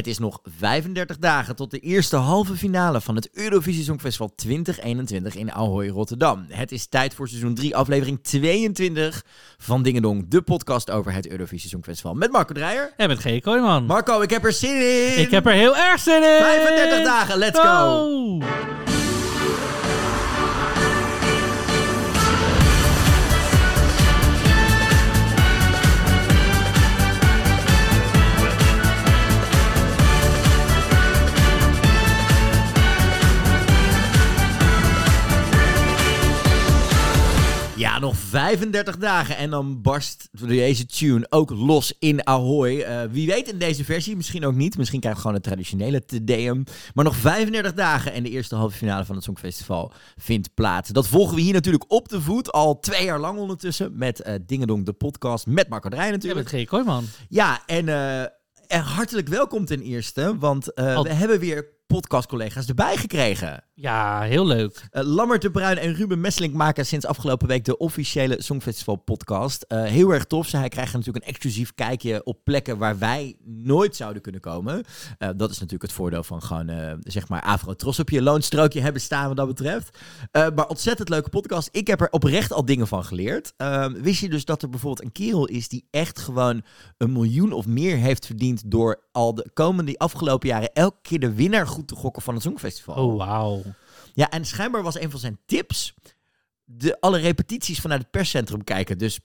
Het is nog 35 dagen tot de eerste halve finale van het Eurovisie Songfestival 2021 in Ahoy, Rotterdam. Het is tijd voor seizoen 3, aflevering 22 van Dingedong, de podcast over het Eurovisie Songfestival. Met Marco Dreyer. En met G. Kooijman. Marco, ik heb er zin in! Ik heb er heel erg zin in! 35 dagen, let's go! Oh. Nog 35 dagen en dan barst deze tune ook los in Ahoy. Eh, wie weet in deze versie, misschien ook niet. Misschien krijgen we gewoon een traditionele TDM. Maar nog 35 dagen en de eerste halve finale van het Songfestival vindt plaats. Dat volgen we hier natuurlijk op de voet, al twee jaar lang ondertussen. Met uh, Dingedong, de podcast, met Marco Drij Ja, natuurlijk. met G. Kooijman. Ja, en, eh, en hartelijk welkom ten eerste, want Al- we hebben weer podcastcollega's erbij gekregen. Ja, heel leuk. Uh, Lammert de Bruin en Ruben Messelink maken sinds afgelopen week de officiële Songfestival podcast. Uh, heel erg tof. Zij krijgen natuurlijk een exclusief kijkje op plekken waar wij nooit zouden kunnen komen. Uh, dat is natuurlijk het voordeel van gewoon, zeg maar, Afro Tros op je loonstrookje hebben staan wat dat betreft. Maar ontzettend leuke podcast. Ik heb er oprecht al dingen van geleerd. Uh, wist je dus dat er bijvoorbeeld een kerel is die echt gewoon een miljoen of meer heeft verdiend door al de komende afgelopen jaren elke keer de winnaar goed te gokken van het Songfestival? Oh, wauw. Ja, en schijnbaar was een van zijn tips de, alle repetities vanuit het perscentrum kijken. Dus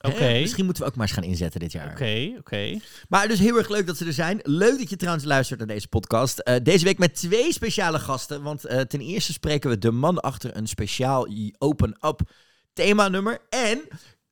Oké. misschien moeten we ook maar eens gaan inzetten dit jaar. Oké, oké. Maar dus heel erg leuk dat ze er zijn. Leuk dat je trouwens luistert naar deze podcast. Uh, deze week met twee speciale gasten. Want uh, ten eerste spreken we de man achter een speciaal Open Up themanummer. En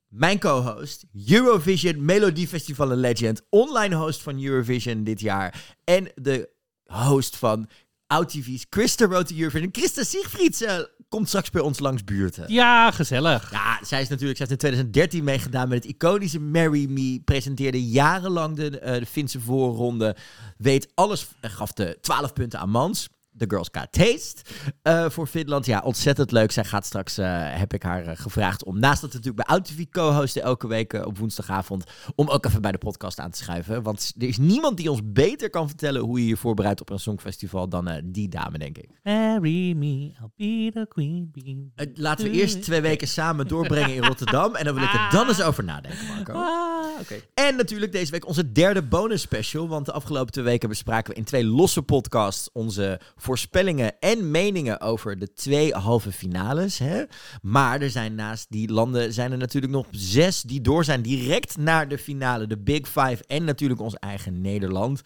mijn co-host, Eurovision Melodie Festival Legend, online host van Eurovision dit jaar. En de host van OutTV's Christa Road to Eurovision. Christa Siegfrieds uh, komt straks bij ons langs buurten. Ja, gezellig. Ja, zij is natuurlijk, zij heeft in 2013 meegedaan met het iconische Marry Me. Presenteerde jarenlang de, uh, de Finse voorronde. Weet alles, en gaf de 12 punten aan Mans. The Girls Got Taste uh, voor Finland. Ja, ontzettend leuk. Zij gaat straks, uh, heb ik haar uh, gevraagd om naast dat natuurlijk bij OutTV co-hosten elke week op woensdagavond, om ook even bij de podcast aan te schuiven. Want er is niemand die ons beter kan vertellen hoe je je voorbereidt op een songfestival dan die dame, denk ik. Marry me, I'll be the queen bee. Laten we eerst twee weken samen doorbrengen in Rotterdam en dan wil ik er dan eens over nadenken, Marco. Ah, okay. En natuurlijk deze week onze derde bonus special, want de afgelopen twee weken bespraken we in twee losse podcasts onze voorspellingen en meningen over de twee halve finales. Hè? Maar er zijn naast die landen zijn er natuurlijk nog zes die door zijn direct naar de finale. De Big Five en natuurlijk ons eigen Nederland.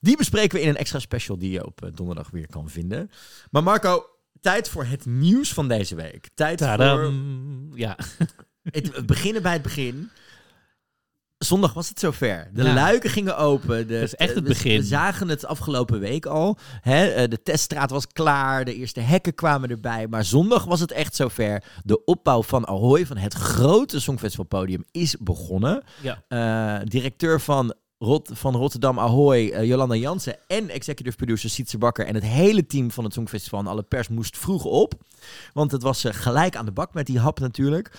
Die bespreken we in een extra special die je op donderdag weer kan vinden. Maar Marco, tijd voor het nieuws van deze week. Tijd Tadam. voor... Ja. Het, we beginnen bij het begin. Zondag was het zover. De Ja. luiken gingen open. De, Dat is echt het we- begin. We zagen het afgelopen week al. Hè? eh, De teststraat was klaar. De eerste hekken kwamen erbij. Maar zondag was het echt zover. De opbouw van Ahoy, van het grote Songfestivalpodium, is begonnen. ja. Eh, directeur van, Rot van Rotterdam Ahoy, eh, Jolanda Jansen en executive producer Sietse Bakker en het hele team van het Songfestival en alle pers moest vroeg op. Want het was eh, gelijk aan de bak met die hap natuurlijk.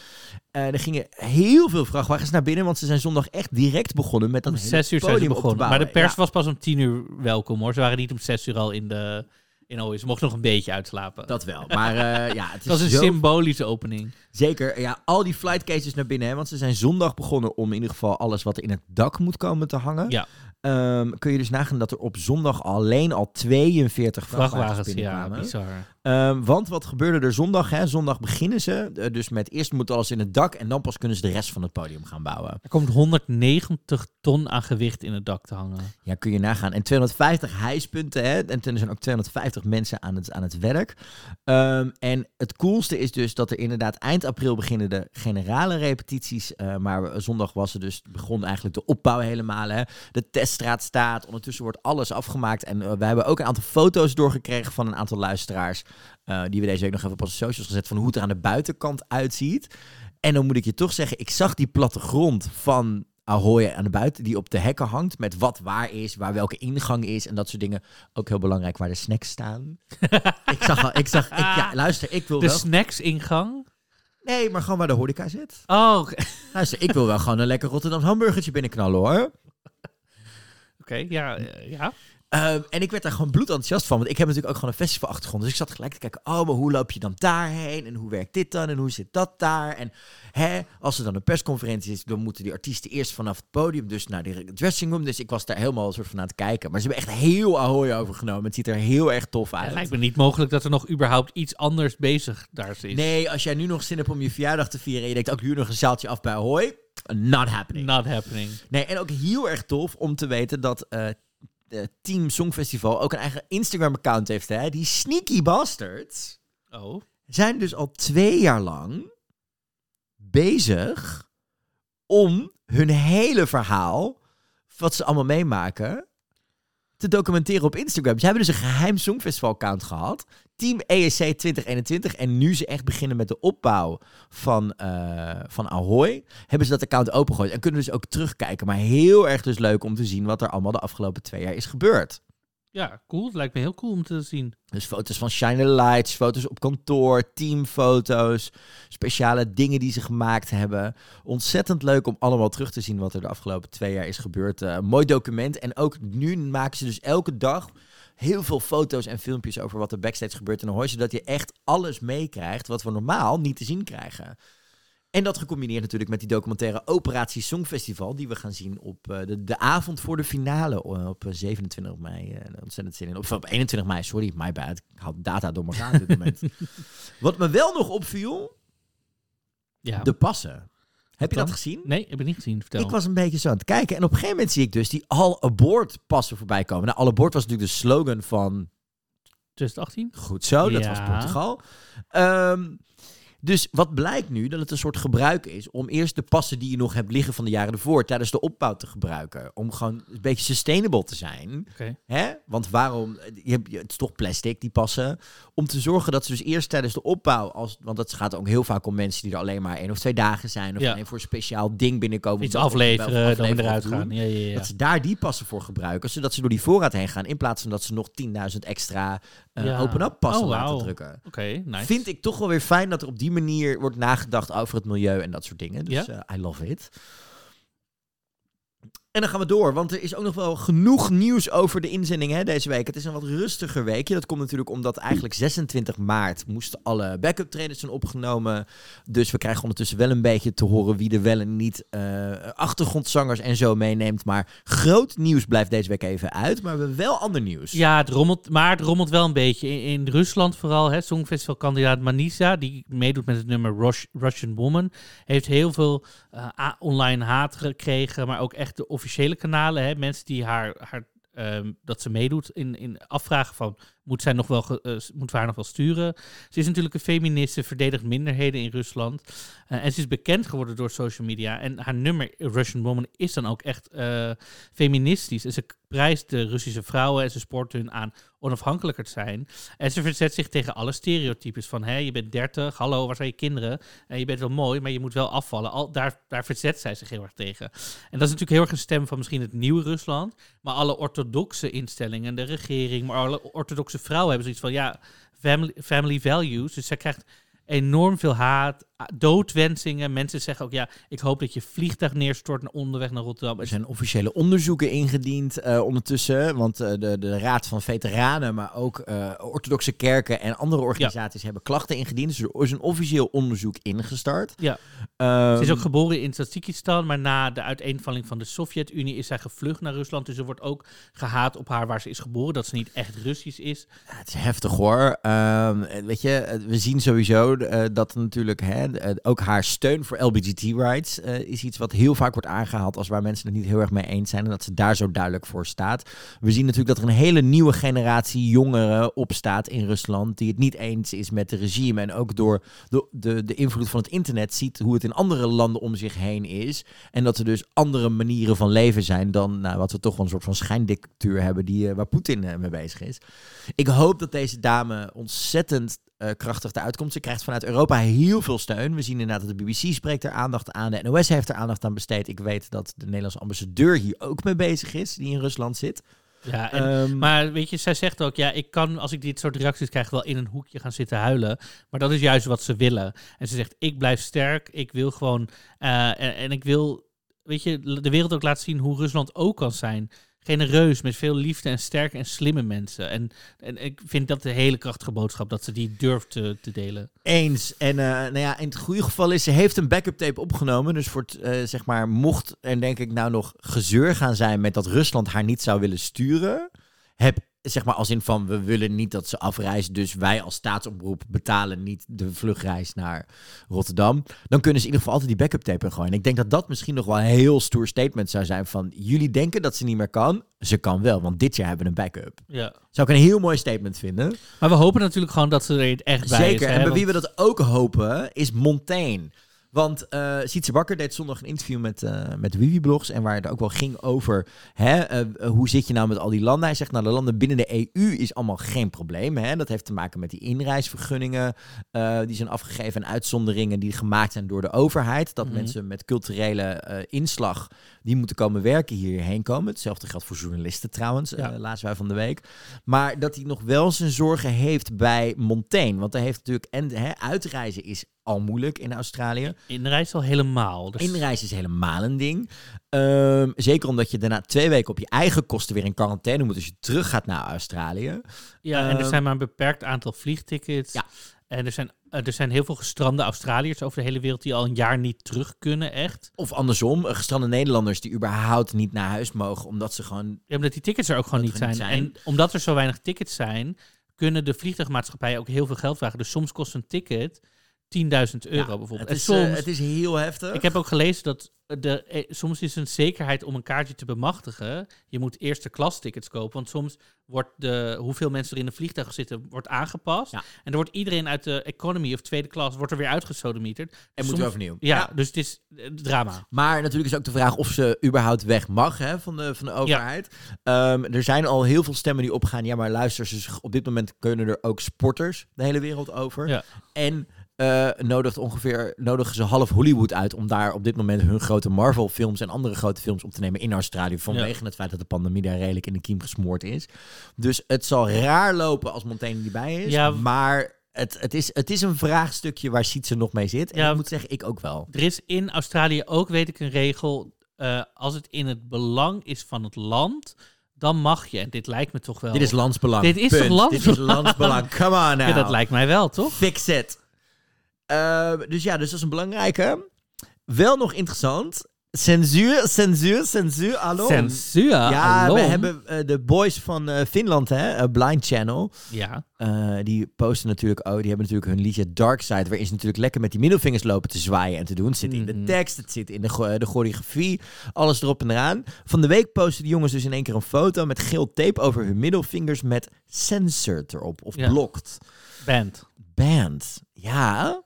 Eh, er gingen heel veel vrachtwagens naar binnen, want ze zijn zondag echt direct begonnen met dat Om hele zes uur zijn ze begonnen. Maar de pers Ja, was pas om tien uur welkom hoor. Ze waren niet om zes uur al in de... In. Ze mochten nog een beetje uitslapen. dat wel. Maar eh, ja, het is was een zo symbolische opening. Zeker, ja, al die flight cases naar binnen, hè, want ze zijn zondag begonnen om in ieder geval alles wat er in het dak moet komen te hangen. Ja. Ehm, kun je dus nagaan dat er op zondag alleen al 42 vrachtwagens, Vrachtwagens, ja, binnenkwamen. bizar. Ehm, want wat gebeurde er zondag? Hè? Zondag beginnen ze, eh, dus met eerst moet alles in het dak en dan pas kunnen ze de rest van het podium gaan bouwen. Er komt 190 ton aan gewicht in het dak te hangen. Ja, kun je nagaan. En 250 hijspunten, hè? en er zijn ook 250 mensen aan het, aan het werk. Ehm, en het coolste is dus dat er inderdaad eind april beginnen de generale repetities. eh, maar zondag was er dus, begon eigenlijk de opbouw helemaal. Hè? De teststraat staat, ondertussen wordt alles afgemaakt. En uh, we hebben ook een aantal foto's doorgekregen van een aantal luisteraars. Uh, die we deze week nog even op onze socials gezet van hoe het er aan de buitenkant uitziet. En dan moet ik je toch zeggen, ik zag die plattegrond van Ahoy aan de buiten, die op de hekken hangt. Met wat waar is, waar welke ingang is en dat soort dingen. Ook heel belangrijk waar de snacks staan. ik zag al, ik zag, ik, ja, luister, ik wil De wel... snacks-ingang? Nee, maar gewoon waar de horeca zit. Oh. Luister, ik wil wel gewoon een lekker Rotterdam hamburgertje binnenknallen hoor. Oké, ja, eh, ja. Ehm, en ik werd daar gewoon bloedenthousiast van. Want ik heb natuurlijk ook gewoon een festivalachtergrond. Dus ik zat gelijk te kijken. Oh, maar hoe loop je dan daarheen? En hoe werkt dit dan? En hoe zit dat daar? En hè, als er dan een persconferentie is, dan moeten die artiesten eerst vanaf het podium dus naar de dressing room. Dus ik was daar helemaal een soort van aan het kijken. Maar ze hebben echt heel ahoy overgenomen. Het ziet er heel erg tof uit. Het lijkt me niet mogelijk dat er nog überhaupt iets anders bezig daar is. Nee, als jij nu nog zin hebt om je verjaardag te vieren en je denkt ook huur nog een zaaltje af bij Ahoy. Not happening. Not happening. Nee, en ook heel erg tof om te weten dat eh, Team Songfestival ook een eigen Instagram-account heeft. Hè? Die sneaky bastards Oh. zijn dus al twee jaar lang bezig om hun hele verhaal, wat ze allemaal meemaken, te documenteren op Instagram. Ze hebben dus een geheim Songfestival-account gehad. Team ESC 2021. En nu ze echt beginnen met de opbouw van, eh, van Ahoy, hebben ze dat account opengegooid. En kunnen dus ook terugkijken. Maar heel erg dus leuk om te zien wat er allemaal de afgelopen twee jaar is gebeurd. Ja, cool. Het lijkt me heel cool om te zien. Dus foto's van Shine Lights, foto's op kantoor, teamfoto's, speciale dingen die ze gemaakt hebben. Ontzettend leuk om allemaal terug te zien wat er de afgelopen twee jaar is gebeurd. Eh, mooi document. En ook nu maken ze dus elke dag heel veel foto's en filmpjes over wat er backstage gebeurt in Ahoy. Zodat je echt alles meekrijgt wat we normaal niet te zien krijgen. En dat gecombineerd natuurlijk met die documentaire Operatie Songfestival, die we gaan zien op eh, de, de avond voor de finale eh, op eh, 27 mei. eh, ontzettend zin in. Of op 21 mei, sorry, my bad. Ik haal data door elkaar op dit moment. Wat me wel nog opviel, Ja. de passen. Heb je dat gezien? Nee, heb ik niet gezien. Vertel. Ik was een beetje zo aan het kijken. En op een gegeven moment zie ik dus die All Aboard passen voorbij komen. Nou, All Aboard was natuurlijk de slogan van 2018? Goed zo, dat was Portugal. Ehm, dus wat blijkt nu? Dat het een soort gebruik is om eerst de passen die je nog hebt liggen van de jaren ervoor tijdens de opbouw te gebruiken. Om gewoon een beetje sustainable te zijn. Hè? Want waarom? Je hebt, het is toch plastic, die passen. Om te zorgen dat ze dus eerst tijdens de opbouw, als, want het gaat ook heel vaak om mensen die er alleen maar één of twee dagen zijn. Of Ja. alleen voor een speciaal ding binnenkomen. Iets Dat of afleveren, dan afleveren weer eruit gaan. Ja, ja, ja. Dat ze daar die passen voor gebruiken, zodat ze door die voorraad heen gaan. In plaats van dat ze nog 10.000 extra eh, Ja. open-up passen Oh, laten drukken. Nice. Vind ik toch wel weer fijn dat er op die manier wordt nagedacht over het milieu en dat soort dingen. Dus eh, I love it. En dan gaan we door, want er is ook nog wel genoeg nieuws over de inzending hè, deze week. Het is een wat rustiger weekje. Dat komt natuurlijk omdat eigenlijk 26 maart moesten alle backup trainers zijn opgenomen. Dus we krijgen ondertussen wel een beetje te horen wie er wel en niet eh, achtergrondzangers en zo meeneemt. Maar groot nieuws blijft deze week even uit. Maar we hebben wel ander nieuws. Ja, het rommelt, maar het rommelt wel een beetje. In, Rusland vooral, hè, Songfestivalkandidaat Manisa, die meedoet met het nummer Rus- Russian Woman, heeft heel veel eh, online haat gekregen, maar ook echt de officiële kanalen, hè, mensen die haar, haar ehm, dat ze meedoet, in, in afvragen van, moet zij nog wel, eh, we haar nog wel sturen? Ze is natuurlijk een feministe, verdedigt minderheden in Rusland. Eh, en ze is bekend geworden door social media. En haar nummer Russian Woman is dan ook echt eh, feministisch. En ze prijst de Russische vrouwen en ze spoort hun aan onafhankelijker te zijn. En ze verzet zich tegen alle stereotypes van, hé, je bent 30, hallo, waar zijn je kinderen? En je bent wel mooi, maar je moet wel afvallen. Al, daar, daar verzet zij zich heel erg tegen. En dat is natuurlijk heel erg een stem van misschien het nieuwe Rusland. Maar alle orthodoxe instellingen, de regering, maar alle orthodoxe vrouwen hebben zoiets van, ja, family, family values. Dus zij krijgt enorm veel haat, doodwensingen. Mensen zeggen ook, ja, ik hoop dat je vliegtuig neerstort naar onderweg naar Rotterdam. Er zijn officiële onderzoeken ingediend eh, ondertussen. Want eh, de, de Raad van Veteranen, maar ook eh, orthodoxe kerken en andere organisaties hebben klachten ingediend. Dus er is een officieel onderzoek ingestart. Ja. Ehm, Ze is ook geboren in Tajikistan, maar na de uiteenvalling van de Sovjet-Unie is zij gevlucht naar Rusland. Dus er wordt ook gehaat op haar waar ze is geboren, dat ze niet echt Russisch is. Ja, het is heftig hoor. Ehm, eh, weet je, we zien sowieso eh, dat natuurlijk hè, eh, ook haar steun voor LBGT-rights eh, is iets wat heel vaak wordt aangehaald als waar mensen het niet heel erg mee eens zijn en dat ze daar zo duidelijk voor staat. We zien natuurlijk dat er een hele nieuwe generatie jongeren opstaat in Rusland die het niet eens is met het regime en ook door de, de, de invloed van het internet ziet hoe het in andere landen om zich heen is en dat er dus andere manieren van leven zijn dan nou, wat we toch wel een soort van schijndictatuur hebben die, waar Poetin mee bezig is. Ik hoop dat deze dame ontzettend eh, krachtig eruit komt. Ze krijgt vanuit Europa heel veel steun. We zien inderdaad dat de BBC spreekt er aandacht aan. De NOS heeft er aandacht aan besteed. Ik weet dat de Nederlandse ambassadeur hier ook mee bezig is, die in Rusland zit. Ja, en, Ehm, maar weet je, zij zegt ook, ja, ik kan als ik dit soort reacties krijg wel in een hoekje gaan zitten huilen. Maar dat is juist wat ze willen. En ze zegt, ik blijf sterk, ik wil gewoon, eh, en, en ik wil, weet je, de wereld ook laten zien hoe Rusland ook kan zijn. Genereus met veel liefde en sterke en slimme mensen. En, en ik vind dat de hele krachtige boodschap dat ze die durft te, te delen. Eens. En eh, nou ja, in het goede geval is, ze heeft een backup tape opgenomen. Dus voor eh, zeg maar, mocht er denk ik nou nog gezeur gaan zijn met dat Rusland haar niet zou willen sturen, heb zeg maar als in van we willen niet dat ze afreist, dus wij als staatsomroep betalen niet de vlugreis naar Rotterdam. Dan kunnen ze in ieder geval altijd die backup tape gooien. En ik denk dat dat misschien nog wel een heel stoer statement zou zijn van jullie denken dat ze niet meer kan, ze kan wel, want dit jaar hebben we een backup. Ja. Zou ik een heel mooi statement vinden. Maar we hopen natuurlijk gewoon dat ze er echt bij Zeker. is. hè, en bij want- wie we dat ook hopen, is Montaigne. Want eh Sietse Bakker deed zondag een interview met, eh met Wiwi Blogs. En waar het ook wel ging over hè, eh, hoe zit je nou met al die landen. Hij zegt nou de landen binnen de EU is allemaal geen probleem. Hè. Dat heeft te maken met die inreisvergunningen die zijn afgegeven. En uitzonderingen die gemaakt zijn door de overheid. Dat Mhm. mensen met culturele inslag die moeten komen werken hierheen komen. Hetzelfde geldt voor journalisten trouwens, Ja. laatst wij van de week. Maar dat hij nog wel zijn zorgen heeft bij Montaigne. Want hij heeft natuurlijk, en hè, uitreizen is al moeilijk in Australië. Inreis al helemaal. Dus Inreizen is helemaal een ding. Ehm, zeker omdat je daarna twee weken op je eigen kosten weer in quarantaine moet als je terug gaat naar Australië. Ja, en er Ehm, zijn maar een beperkt aantal vliegtickets. Ja. En er zijn, eh, er zijn heel veel gestrande Australiërs over de hele wereld die al een jaar niet terug kunnen, echt. Of andersom, eh, gestrande Nederlanders die überhaupt niet naar huis mogen, omdat ze gewoon... Ja, omdat die tickets er ook gewoon niet zijn. niet En omdat er zo weinig tickets zijn, kunnen de vliegtuigmaatschappijen ook heel veel geld vragen. Dus soms kost een ticket 10.000 euro Ja, bijvoorbeeld. Het En is, soms, eh, het is heel heftig. ik heb ook gelezen dat de, eh, soms is een zekerheid om een kaartje te bemachtigen. Je moet eerste klas tickets kopen, want soms wordt de hoeveel mensen er in een vliegtuig zitten wordt aangepast. Ja. En dan wordt iedereen uit de economy of tweede klas wordt er weer uitgesodemieterd. en Soms- moeten we overnieuw. Ja, dus het is eh, drama. Maar natuurlijk is ook de vraag of ze überhaupt weg mag hè, van, de, van de overheid. Ehm, er zijn al heel veel stemmen die opgaan. Ja, maar luister, ze, op dit moment kunnen er ook sporters de hele wereld over. Ja. En eh nodigt ongeveer, nodigen ze half Hollywood uit om daar op dit moment hun grote Marvel-films en andere grote films op te nemen in Australië. Vanwege het feit dat de pandemie daar redelijk in de kiem gesmoord is. Dus het zal raar lopen als Montaigne niet bij is. Ja. Maar het, het, is, het is een vraagstukje waar Sietse nog mee zit. En Ja. ik moet zeggen, ik ook wel. Er is in Australië ook, weet ik, een regel. eh, als het in het belang is van het land, dan mag je. En dit lijkt me toch wel. Dit is landsbelang. Dit is Punt. toch Dit is landsbelang? landsbelang. Come on now. Ja, dat lijkt mij wel, toch? Fix it. Eh, dus ja, dus dat is een belangrijke. Wel nog interessant. Censuur, censuur, censuur. Hallo. Censuur. ja, we hebben eh, de boys van eh, Finland, hè, eh, Blind Channel. Ja, die posten natuurlijk ook, die hebben natuurlijk hun liedje Dark Side, waarin ze natuurlijk lekker met die middelvingers lopen te zwaaien en te doen. Het zit in de Mhm. tekst, het zit in de, de choreografie, alles erop en eraan. Van de week posten de jongens dus in één keer een foto met geel tape over hun middelvingers met censored erop, of Ja. blocked. band. Band. Ja.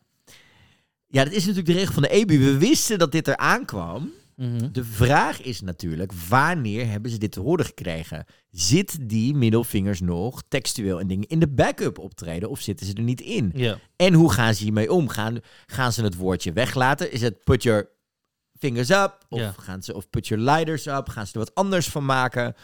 Ja, dat is natuurlijk de regel van de EBU. We wisten dat dit eraan kwam. Mhm. De vraag is natuurlijk, wanneer hebben ze dit te horen gekregen? Zit die middelvingers nog textueel en dingen in de backup optreden of zitten ze er niet in? En hoe gaan ze hiermee om? Gaan, gaan ze het woordje weglaten? Is het put your fingers up? Of, gaan ze, of put your lighters up? Gaan ze er wat anders van maken?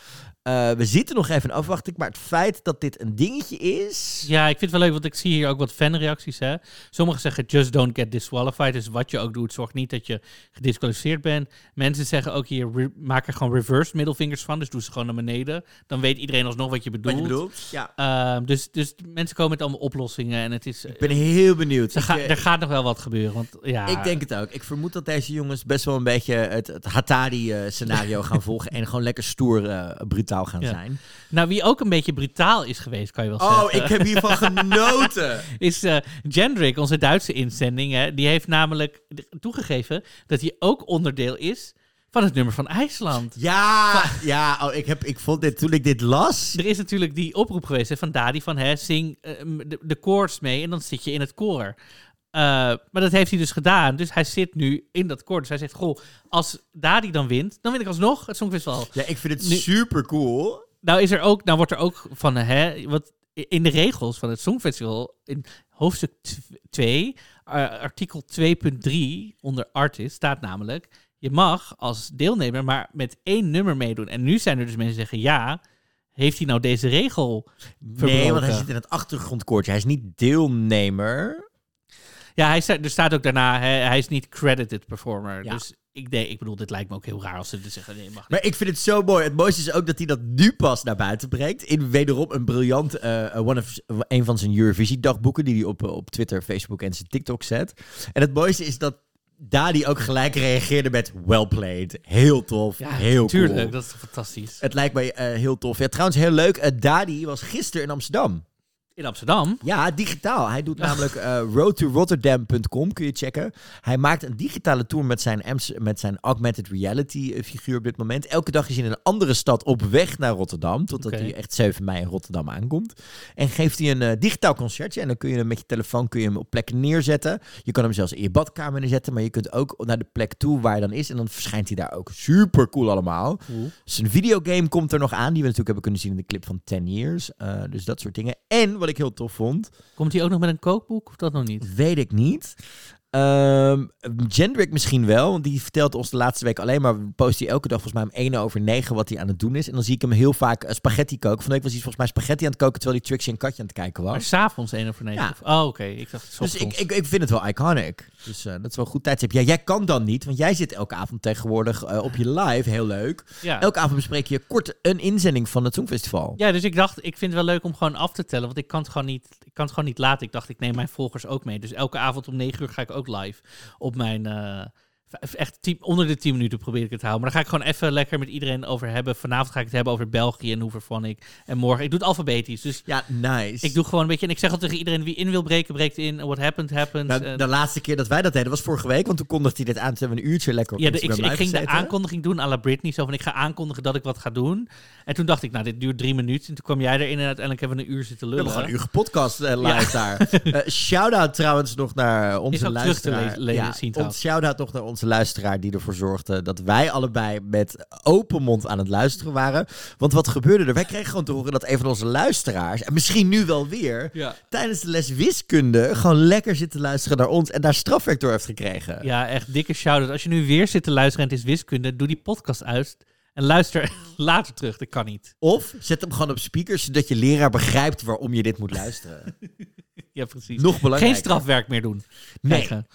Eh, we zitten nog even in afwachting, maar het feit dat dit een dingetje is... ja, ik vind het wel leuk, want ik zie hier ook wat fanreacties. Hè? Sommigen zeggen just don't get disqualified. Dus wat je ook doet, zorg niet dat je gedisqualificeerd bent. Mensen zeggen ook hier, maak er gewoon reverse middelvingers van. Dus doe ze gewoon naar beneden. Dan weet iedereen alsnog wat je Wat bedoelt. je bedoelt? Ja. Ehm, dus, dus mensen komen met allemaal oplossingen. En het is... Ik ben heel benieuwd. er, ga- eh, er gaat nog wel wat gebeuren. Want ja, Ik denk het ook. Ik vermoed dat deze jongens best wel een beetje het, het Hatari-scenario gaan volgen. En gewoon lekker stoer, eh, brutaal gaan Ja. zijn. Nou, wie ook een beetje brutaal is geweest, kan je wel Oh, zeggen. ik heb hiervan genoten. is eh Jendrik, onze Duitse inzending. Hè, die heeft namelijk toegegeven dat hij ook onderdeel is van het nummer van IJsland. Ja, ja oh, ik, heb, ik vond dit toen ik dit las. Er is natuurlijk die oproep geweest hè, van Dadi van hè, zing eh, de, de koorts mee en dan zit je in het koor. Eh, maar dat heeft hij dus gedaan. Dus hij zit nu in dat koor. Dus hij zegt, goh, als Dadi dan wint, dan win ik alsnog het Songfestival. Ja, ik vind het Nu- super cool. Nou, is er ook, nou wordt er ook van, hè, wat in de regels van het Songfestival, in hoofdstuk 2, artikel 2.3 onder artist, staat namelijk, je mag als deelnemer maar met één nummer meedoen. En nu zijn er dus mensen die zeggen, ja, heeft hij nou deze regel Nee, verbroken? want hij zit in het achtergrondkoortje. Hij is niet deelnemer. Ja, hij staat, er staat ook daarna, hè, hij is niet credited performer. Ja. Dus ik, nee, ik bedoel, dit lijkt me ook heel raar als ze dit zeggen. Nee, mag niet. Maar ik vind het zo mooi. Het mooiste is ook dat hij dat nu pas naar buiten brengt. In wederom een briljant, eh, eh, one of, een van zijn Eurovisie-dagboeken... die hij op, eh, op Twitter, Facebook en zijn TikTok zet. En het mooiste is dat Dadi ook gelijk reageerde met well played. Heel tof, ja, heel tuurlijk, cool. dat is fantastisch. Het lijkt mij heel tof. Ja, trouwens, heel leuk. Dadi was gisteren in Amsterdam. In Amsterdam. Ja, digitaal. Hij doet namelijk eh roadtorotterdam.com, kun je checken. Hij maakt een digitale tour met zijn, met zijn augmented reality eh, figuur op dit moment. Elke dag is hij in een andere stad op weg naar Rotterdam, totdat hij echt 7 mei in Rotterdam aankomt. En geeft hij een eh, digitaal concertje en dan kun je hem met je telefoon kun je hem op plekken neerzetten. Je kan hem zelfs in je badkamer neerzetten, maar je kunt ook naar de plek toe waar hij dan is en dan verschijnt hij daar ook. Super cool allemaal. Cool. Zijn videogame komt er nog aan, die we natuurlijk hebben kunnen zien in de clip van 10 Years. Dus dat soort dingen. En wat ik heel tof vond, Komt hij ook nog met een kookboek of dat nog niet? weet ik niet. Ehm Jendrik misschien wel, want die vertelt ons de laatste week alleen maar, post hij elke dag volgens mij om 1 over 9 wat hij aan het doen is. En dan zie ik hem heel vaak eh, spaghetti koken. Van week was hij volgens mij spaghetti aan het koken terwijl hij Trixie en Katje aan het kijken Maar was. s'avonds 1 over 9. Ja. Of- Oh, oké. Ik dacht Dus ik, ik, ik vind het wel iconic. Dus eh, dat is wel een goed tijdstip. Ja, jij kan dan niet, want jij zit elke avond tegenwoordig eh, op je live. Heel leuk. ja. Elke avond bespreek je kort een inzending van het Songfestival. ja, dus ik dacht, ik vind het wel leuk om gewoon af te tellen. Want ik kan het gewoon niet, ik kan het gewoon niet laten. Ik dacht, ik neem mijn volgers ook mee. Dus elke avond om 9 uur ga ik ook live op mijn. Echt tien- onder de 10 minuten probeer ik het te houden. Maar daar ga ik gewoon even lekker met iedereen over hebben. Vanavond ga ik het hebben over België en hoe vervan ik. En morgen. Ik doe het alfabetisch. Dus Ja, nice. ik doe gewoon een beetje. En ik zeg al tegen iedereen wie in wil breken, breekt in. What happened, happened. Nou, En- de laatste keer dat wij dat deden was vorige week, want toen kondigde hij dit aan. Toen hebben we een uurtje lekker op Ja, de- ik, ging de aankondiging doen à la Britney. Zo van, ik ga aankondigen dat ik wat ga doen. En toen dacht ik, nou, dit duurt drie minuten. En toen kwam jij erin en uiteindelijk hebben we een uur zitten We lullen. hebben gewoon een uur gepodcast eh, live daar. Eh shout-out trouwens nog naar Is onze terug te luisteraar. le- le- ja, zien ons trouwens. shout-out nog naar onze luisteraar die ervoor zorgde dat wij allebei met open mond aan het luisteren waren. Want wat gebeurde er? Wij kregen gewoon te horen dat een van onze luisteraars, en misschien nu wel weer, Ja. tijdens de les wiskunde gewoon lekker zit te luisteren naar ons en daar strafwerk door heeft gekregen. ja, echt dikke shout-out. Als je nu weer zit te luisteren en het is wiskunde, doe die podcast uit. En luister later terug. Dat kan niet. Of zet hem gewoon op speakers, zodat je leraar begrijpt waarom je dit moet luisteren. Ja, precies. Nog belangrijk. Geen strafwerk meer doen. Nee. Krijgen.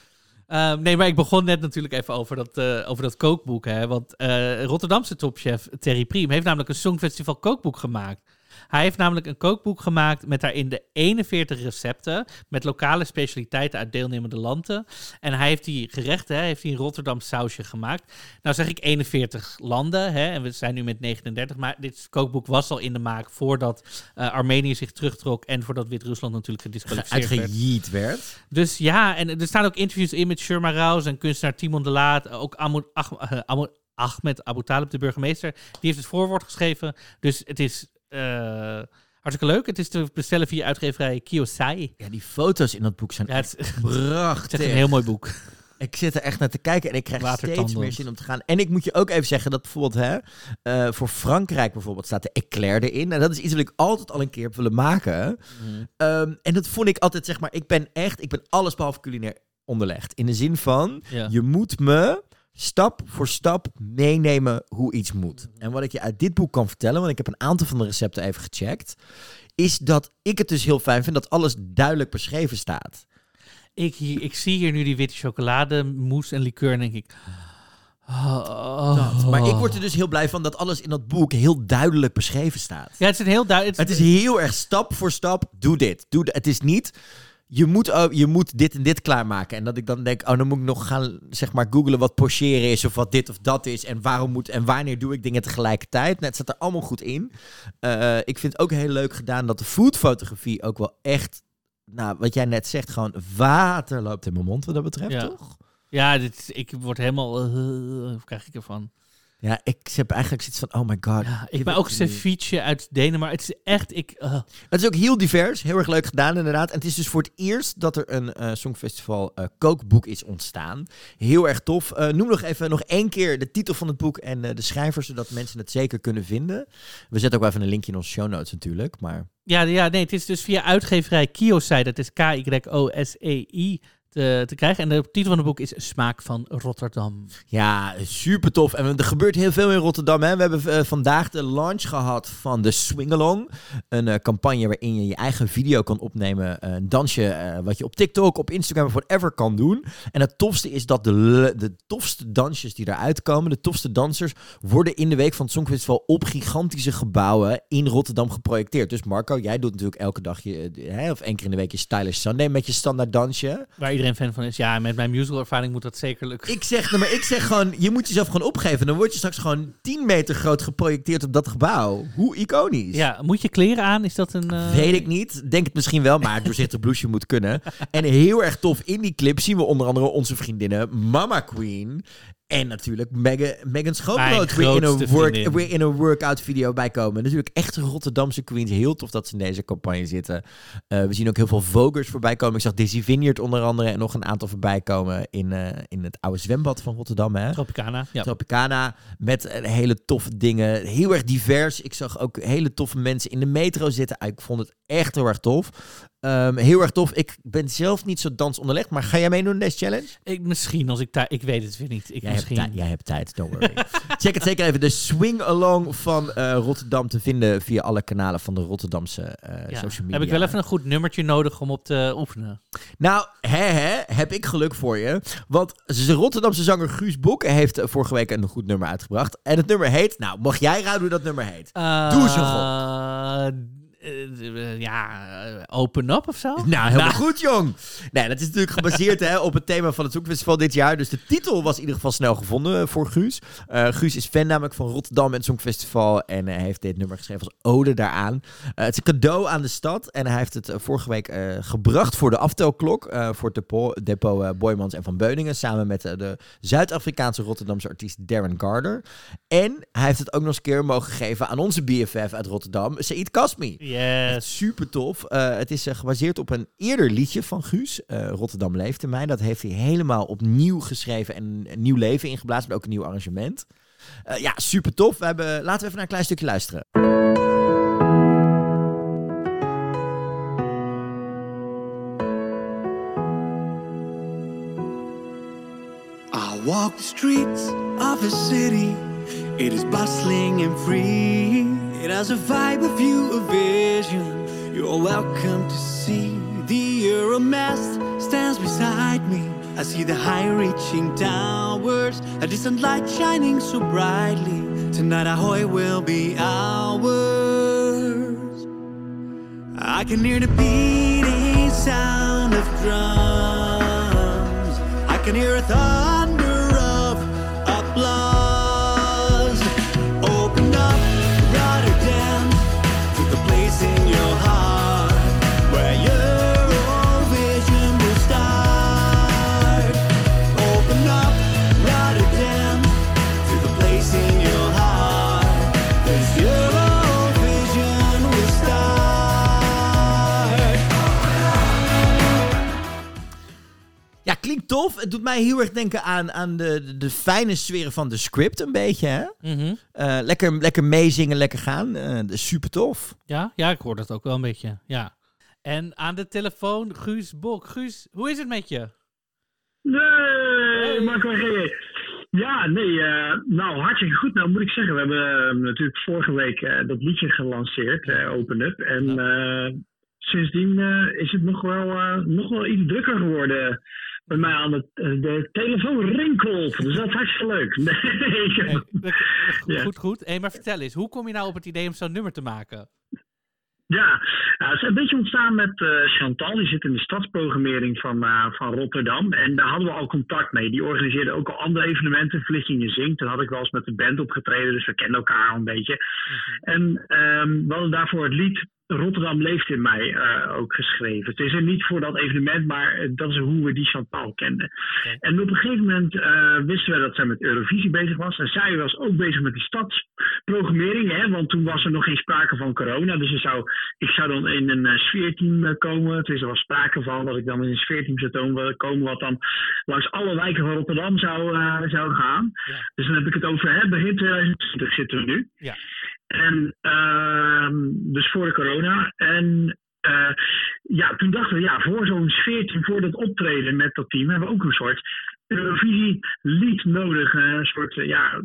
Ehm, nee, maar ik begon net natuurlijk even over dat, eh, over dat kookboek. Hè? Want eh, Rotterdamse topchef Terry Priem heeft namelijk een Songfestival kookboek gemaakt. Hij heeft namelijk een kookboek gemaakt met daarin de 41 recepten met lokale specialiteiten uit deelnemende landen. En hij heeft die gerechten, hè, heeft hij een Rotterdam sausje gemaakt. Nou zeg ik 41 landen hè, en we zijn nu met 39, maar dit kookboek was al in de maak voordat eh, Armenië zich terugtrok en voordat Wit-Rusland natuurlijk gedisqualificeerd werd. Werd. Dus ja, en er staan ook interviews in met Sherma Rouse en kunstenaar Timon de Laat. Ook eh, Amo- Ahmed Abu Talib, de burgemeester. Die heeft het voorwoord geschreven. Dus het is eh, hartstikke leuk. Het is te bestellen via uitgeverij Kiyosai. Ja, die foto's in dat boek zijn Ja, het is echt het prachtig. is echt een heel mooi boek. Ik zit er echt naar te kijken en ik krijg steeds meer zin om te gaan. En ik moet je ook even zeggen dat bijvoorbeeld hè, eh, voor Frankrijk bijvoorbeeld staat de eclair erin. En dat is iets wat ik altijd al een keer heb willen maken. Ehm, en dat vond ik altijd, zeg maar, ik ben echt, ik ben alles behalve culinair onderlegd. In de zin van, Ja. je moet me stap voor stap meenemen hoe iets moet. En wat ik je uit dit boek kan vertellen, want ik heb een aantal van de recepten even gecheckt, is dat ik het dus heel fijn vind dat alles duidelijk beschreven staat. Ik, ik zie hier nu die witte chocolade, mousse en liqueur en denk ik... oh. Dat. Maar ik word er dus heel blij van dat alles in dat boek heel duidelijk beschreven staat. Ja, het is een heel duidelijk... Het is heel erg stap voor stap, doe dit. Doe dit. Het is niet, je moet, oh, je moet dit en dit klaarmaken. En dat ik dan denk, oh, dan moet ik nog gaan, zeg maar, googlen wat pocheren is of wat dit of dat is. En waarom moet en wanneer doe ik dingen tegelijkertijd. Het staat er allemaal goed in. Eh, ik vind het ook heel leuk gedaan dat de foodfotografie ook wel echt, nou, wat jij net zegt, gewoon water loopt in mijn mond wat dat betreft, Ja. toch? Ja, dit, ik word helemaal... hoe krijg ik ervan? Ja, ik heb eigenlijk zoiets van, oh my god. Ja, ik ben ook ceviche uit Denemarken. Het is echt... Ik, eh, Het is ook heel divers, heel erg leuk gedaan inderdaad. En het is dus voor het eerst dat er een eh, Songfestival eh, kookboek is ontstaan. Heel erg tof. Noem nog even nog één keer de titel van het boek en de schrijver, zodat mensen het zeker kunnen vinden. We zetten ook wel even een linkje in onze show notes natuurlijk, maar... Ja, ja, nee, het is dus via uitgeverij Kiyosai. Dat is K-Y-O-S-E-I. Te, te krijgen. En de titel van het boek is Smaak van Rotterdam. Ja, super tof. En er gebeurt heel veel in Rotterdam. Hè? We hebben eh, vandaag de launch gehad van de Swingalong. Een eh, campagne waarin je je eigen video kan opnemen. eh, Een dansje eh, wat je op TikTok, op Instagram of whatever kan doen. En het tofste is dat de, de tofste dansjes die eruit komen, de tofste dansers, worden in de week van het Songfestival op gigantische gebouwen in Rotterdam geprojecteerd. Dus Marco, jij doet natuurlijk elke dag je, eh, hè, of één keer in de week je Stylish Sunday met je standaard dansje. Waar iedereen fan van is. Ja, met mijn musical ervaring moet dat zeker lukken. Ik zeg, nou, maar ik zeg gewoon, je moet jezelf gewoon opgeven. Dan word je straks gewoon 10 meter groot geprojecteerd op dat gebouw. Hoe iconisch. Ja, moet je kleren aan? Is dat een... eh, Weet ik niet. Denk het misschien wel, maar doorzichtig blouseje moet kunnen. En heel erg tof, in die clip zien we onder andere onze vriendinnen Mama Queen. En natuurlijk Megan, Schoonbrood weer in, een work, vriendin. weer in een workout video bij komen. Natuurlijk echt Rotterdamse queens. Heel tof dat ze in deze campagne zitten. Eh, we zien ook heel veel vogers voorbij komen. Ik zag Dizzy Vineyard onder andere en nog een aantal voorbij komen in, eh, in het oude zwembad van Rotterdam. Hè? Tropicana. Ja. Tropicana met eh, hele toffe dingen. Heel erg divers. Ik zag ook hele toffe mensen in de metro zitten. Ik vond het echt heel erg tof. Ehm, heel erg tof. Ik ben zelf niet zo dansonderlegd, maar ga jij meedoen in deze challenge? Ik, misschien als ik daar... Ik weet het weer niet. Ik Jij hebt, misschien... tij- jij hebt tijd, don't worry. Check het zeker even. De Swing Along van eh, Rotterdam te vinden via alle kanalen van de Rotterdamse eh, Ja. social media. Heb ik wel even een goed nummertje nodig om op te oefenen. Nou, hè, hè, heb ik geluk voor je. Want de Rotterdamse zanger Guus Boek heeft eh, vorige week een goed nummer uitgebracht. En het nummer heet... Nou, mag jij raden hoe dat nummer heet? Doe eens een Eh, eh, ja, eh, open up of zo? Nou, helemaal goed, jong. Nee, dat is natuurlijk gebaseerd hè, op het thema van het Songfestival dit jaar. Dus de titel was in ieder geval snel gevonden voor Guus. Guus is fan namelijk van Rotterdam en het Songfestival. En hij heeft dit nummer geschreven als ode daaraan. Het is een cadeau aan de stad. En hij heeft het vorige week gebracht voor de aftelklok. voor het depot, depot Boymans en Van Beuningen. Samen met de Zuid-Afrikaanse Rotterdamse artiest Darren Garder. En hij heeft het ook nog eens een keer mogen geven aan onze BFF uit Rotterdam, Said Kasmi. Yes. Super tof. Eh, het is eh, gebaseerd op een eerder liedje van Guus. eh, Rotterdam leeft in mij. Dat heeft hij helemaal opnieuw geschreven en een nieuw leven ingeblazen. Maar ook een nieuw arrangement. Eh, ja, super tof. We hebben, laten we even naar een klein stukje luisteren. I walk the streets of a city. It is bustling and free. It has a vibe, a view, a vision. You're welcome to see. The Euromast stands beside me. I see the high reaching towers, a distant light shining so brightly. Tonight, Ahoy will be ours. I can hear the beating sound of drums. I can hear a thunder klinkt tof. Het doet mij heel erg denken aan, aan de, de, fijne sferen van de script een beetje. Hè? Mhm. Eh, lekker, lekker meezingen, lekker gaan. Eh, super tof. Ja, ja, ik hoor dat ook wel een beetje. Ja. En aan de telefoon Guus Bok. Guus, hoe is het met je? Nee, Marco G. Ja, nee, eh, nou hartstikke goed. Nou moet ik zeggen, we hebben natuurlijk vorige week eh, dat liedje gelanceerd, Open Up. En eh, sindsdien eh, is het nog wel, eh, nog wel iets drukker geworden bij mij aan de, eh, de telefoon rinkelt. Dus dat is hartstikke leuk. Nee, Hey, goed, goed. Hey, maar vertel eens, hoe kom je nou op het idee om zo'n nummer te maken? Ja, ja, het is een beetje ontstaan met eh, Chantal. Die zit in de stadsprogrammering van, eh, van Rotterdam. En daar hadden we al contact mee. Die organiseerde ook al andere evenementen. Verlichting Zingt. Toen had ik wel eens met de band opgetreden. Dus we kenden elkaar al een beetje. En ehm, we hadden daarvoor het lied Rotterdam leeft in mij eh, ook geschreven. Het is er niet voor dat evenement, maar eh, dat is hoe we die Chantal kenden. En op een gegeven moment eh, wisten we dat zij met Eurovisie bezig was. En zij was ook bezig met die stadsprogrammering. Hè, want toen was er nog geen sprake van corona. Dus zou, ik zou dan in een sfeerteam komen. Dus er was sprake van dat ik dan in een sfeerteam zou komen. Wat dan langs alle wijken van Rotterdam zou, zou gaan. Ja. Dus dan heb ik het over hè, begin 2020 zitten we nu. Ja. En ehm, dus voor de corona. En eh, ja, toen dachten we, ja, voor zo'n sfeertje, voor dat optreden met dat team, hebben we ook een soort Eurovisie-lied nodig. eh, Een soort, eh, ja,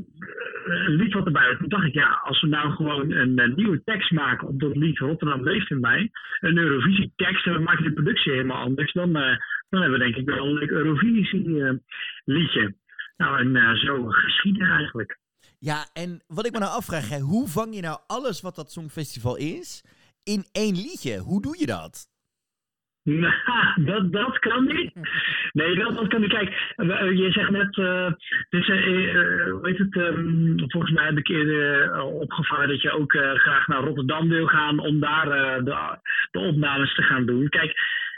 een lied wat erbij hoort. Toen dacht ik, ja, als we nou gewoon een, nieuwe tekst maken op dat lied Rotterdam leeft in mij, een Eurovisie-tekst, en we maken de productie helemaal anders, dan, dan hebben we denk ik wel een Eurovisie-liedje. Nou, en zo geschieden eigenlijk. Ja, en wat ik me nou afvraag, hè, hoe vang je nou alles wat dat Songfestival is in één liedje? Hoe doe je dat? Nou, dat, dat kan niet. Nee, dat, kan niet. Kijk, eh, je zegt net, eh dus, eh, eh, het, ehm, volgens mij heb ik eerder eh, opgevangen dat je ook graag naar Rotterdam wil gaan om daar de, de opnames te gaan doen. Kijk,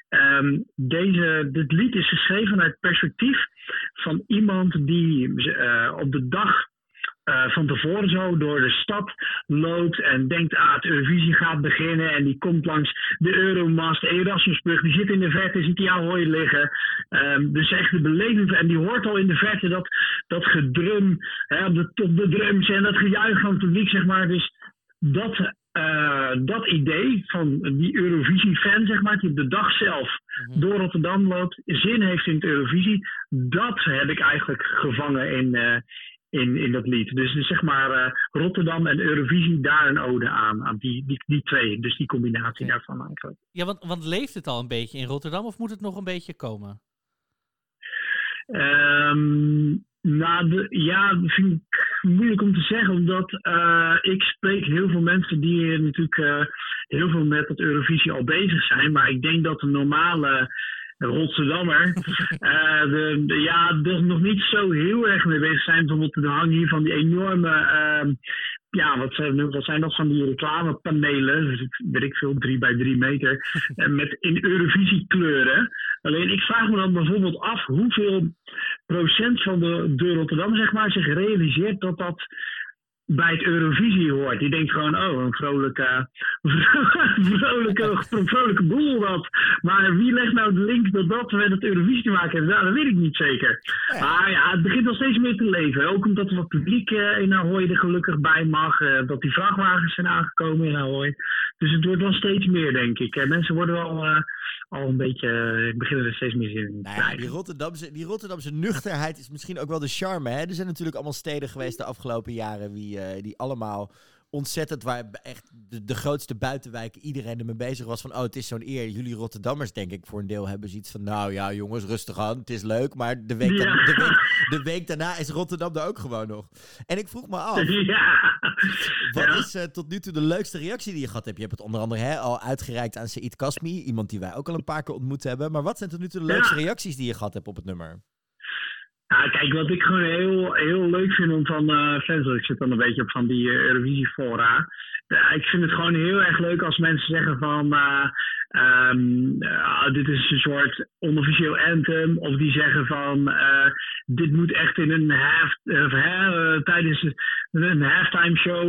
ehm, deze, dit lied is geschreven vanuit het perspectief van iemand die op de dag eh, van tevoren zo door de stad loopt en denkt, ah, het Eurovisie gaat beginnen. En die komt langs de Euromast, Erasmusbrug, die zit in de verte, ziet die Ahoy liggen. Ehm, dus echt de beleving, en die hoort al in de verte dat, dat gedrum, hè, op, de, op de drums en dat gejuich van het publiek, zeg maar. Dus dat, eh, dat idee van die Eurovisie-fan, zeg maar, die op de dag zelf door Rotterdam loopt, zin heeft in het Eurovisie, dat heb ik eigenlijk gevangen in, eh, in, in dat lied. Dus, dus zeg maar eh, Rotterdam en Eurovisie, daar een ode aan, aan die, die, die twee. Dus die combinatie Ja. daarvan eigenlijk. Ja, want, want leeft het al een beetje in Rotterdam of moet het nog een beetje komen? Ehm, nou, de- ja, dat vind ik moeilijk om te zeggen, omdat eh, ik spreek heel veel mensen die natuurlijk eh, heel veel met het Eurovisie al bezig zijn. Maar ik denk dat de normale Rotterdammer eh, de, de- ja, er nog niet zo heel erg mee bezig zijn. Bijvoorbeeld de hang hier van die enorme, ehm, ja, wat zijn, wat zijn dat van die reclamepanelen? Dus ik- weet ik veel, drie bij drie meter. eh, met in Eurovisie kleuren. Alleen ik vraag me dan bijvoorbeeld af hoeveel procent van de, de Rotterdam zeg maar, zich realiseert dat dat bij het Eurovisie hoort. Die denkt gewoon, oh, een vrolijke, vrolijke, vrolijke boel dat. Maar wie legt nou de link dat dat met het Eurovisie te maken heeft? Nou, dat weet ik niet zeker. Maar ja, het begint nog steeds meer te leven. Ook omdat er wat publiek eh, in Ahoy er gelukkig bij mag. eh, dat die vrachtwagens zijn aangekomen in Ahoy. Dus het wordt wel steeds meer, denk ik. Eh, mensen worden wel al een beetje, eh, beginnen er steeds meer zin in Nou ja, die Rotterdamse, die Rotterdamse nuchterheid is misschien ook wel de charme. Hè? Er zijn natuurlijk allemaal steden geweest de afgelopen jaren wie, eh, die allemaal ontzettend, waar echt de, de grootste buitenwijken iedereen ermee bezig was van, oh, het is zo'n eer. Jullie Rotterdammers, denk ik, voor een deel hebben zoiets van, nou ja, jongens, rustig aan, het is leuk, maar de week, dan- de week, de week daarna is Rotterdam er ook gewoon nog. En ik vroeg me af, Ja. wat Ja. is eh, tot nu toe de leukste reactie die je gehad hebt? Je hebt het onder andere hè, al uitgereikt aan Said Kasmi, iemand die wij ook al een paar keer ontmoet hebben. Maar wat zijn tot nu toe de leukste reacties die je gehad hebt op het nummer? Ja, kijk, wat ik gewoon heel, heel leuk vind om van want ik zit dan een beetje op van die eh, Eurovisie fora. Ja, ik vind het gewoon heel erg leuk als mensen zeggen van eh, ehm, ah, dit is een soort onofficieel anthem. Of die zeggen van dit moet echt in een half, tijdens een halftime show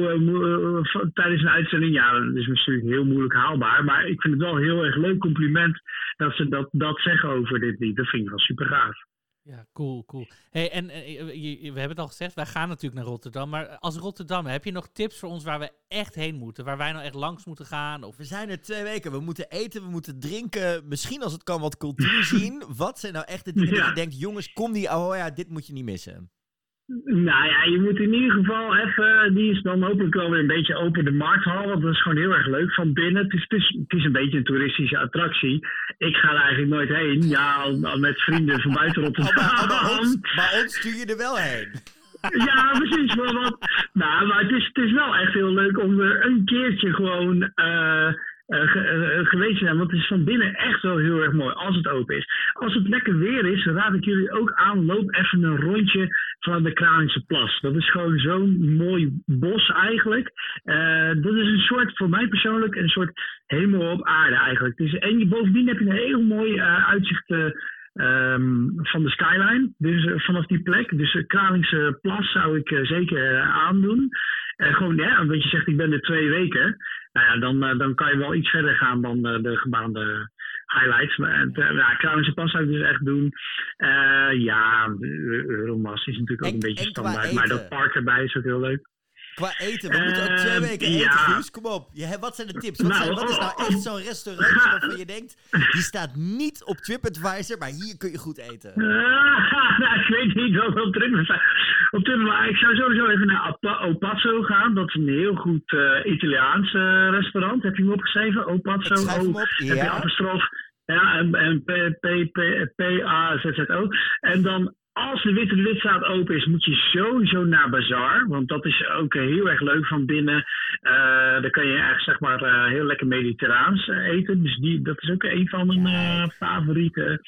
tijdens een uitzending. Ja, dat is natuurlijk heel moeilijk haalbaar. Maar ik vind het wel een heel erg leuk compliment dat ze dat, dat zeggen over dit lied. Dat vind ik wel super gaaf. Ja, cool, cool. Hey, en eh, je- we hebben het al gezegd, wij gaan natuurlijk naar Rotterdam. Maar als Rotterdam, heb je nog tips voor ons waar we echt heen moeten? Waar wij nou echt langs moeten gaan? Of We zijn er twee weken. We moeten eten, we moeten drinken. Misschien als het kan wat cultuur zien. Wat zijn nou echt de dingen dat Ja. je denkt... jongens, kom die Ahoya, dit moet je niet missen. Nou ja, je moet in ieder geval even, die is dan hopelijk wel weer een beetje open de markthal, want dat is gewoon heel erg leuk van binnen. Het is, het is, het is een beetje een toeristische attractie. Ik ga er eigenlijk nooit heen, ja, met vrienden van buiten Oh, maar, oh, maar, ons, maar ons stuur je er wel heen. Ja, precies. Maar, wat, nou, maar het is, het is wel echt heel leuk om er een keertje gewoon eh, eh, geweest zijn. Want het is van binnen echt wel heel erg mooi als het open is. Als het lekker weer is, raad ik jullie ook aan. Loop even een rondje van de Kralingse Plas. Dat is gewoon zo'n mooi bos eigenlijk. Dat is een soort, voor mij persoonlijk, een soort hemel op aarde eigenlijk. Dus, en bovendien heb je een heel mooi uitzicht eh, ehm, van de skyline. Dus vanaf die plek. Dus Kralingse Plas zou ik zeker aandoen. En gewoon, ja, omdat je zegt ik ben er twee weken. Nou ja, dan, eh, dan kan je wel iets verder gaan dan eh, de gebaande highlights. Maar eh, ja, Kralingse Plas zou ik dus echt doen. Eh, ja, Euromast is natuurlijk ook En- een beetje standaard. Maar dat park erbij is ook heel leuk. Qua eten, we moeten ook twee Ehm, weken eten, ja. Guus. Kom op. Je, wat zijn de tips? Wat, Nou, zijn, wat is nou oh, oh, echt zo'n restaurant waarvan je denkt... die staat niet op TripAdvisor, maar hier kun je goed eten. Ah, nou, ik weet niet wat op is. Op ik zou sowieso even naar Opazzo gaan. Dat is een heel goed eh, Italiaans eh, restaurant. Heb je hem opgeschreven? Opazzo. Ik schrijf hem O- op, Heb je ja. apostrof? Ja, en, en P, P, P, P-A-Z-Z-O. En dan, als de Witte de Witstraat open is, moet je sowieso naar Bazaar. Want dat is ook eh, heel erg leuk van binnen. Eh dan kan je echt, zeg maar, eh, heel lekker mediterraans eten. Dus die, dat is ook een van mijn favorieten.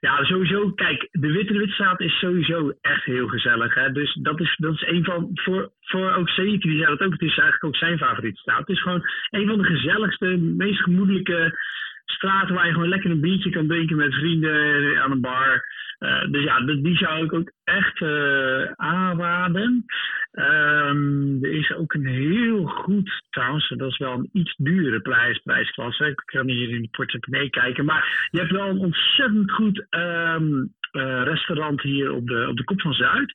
Ja, sowieso. Kijk, de Witte de Witstraat is sowieso echt heel gezellig. Hè? Dus dat is, dat is een van. Voor, voor ook Zeker, die zei dat ook. Het is eigenlijk ook zijn favoriete straat. Het is gewoon een van de gezelligste, meest gemoedelijke straten waar je gewoon lekker een biertje kan drinken met vrienden aan een bar. Eh, dus ja, die zou ik ook echt eh, aanraden. Ehm, er is ook een heel goed, trouwens, dat is wel een iets dure prijs, prijsklasse. Ik kan hier in de portemonnee kijken. Maar je hebt wel een ontzettend goed ehm, eh, restaurant hier op de, op de Kop van Zuid.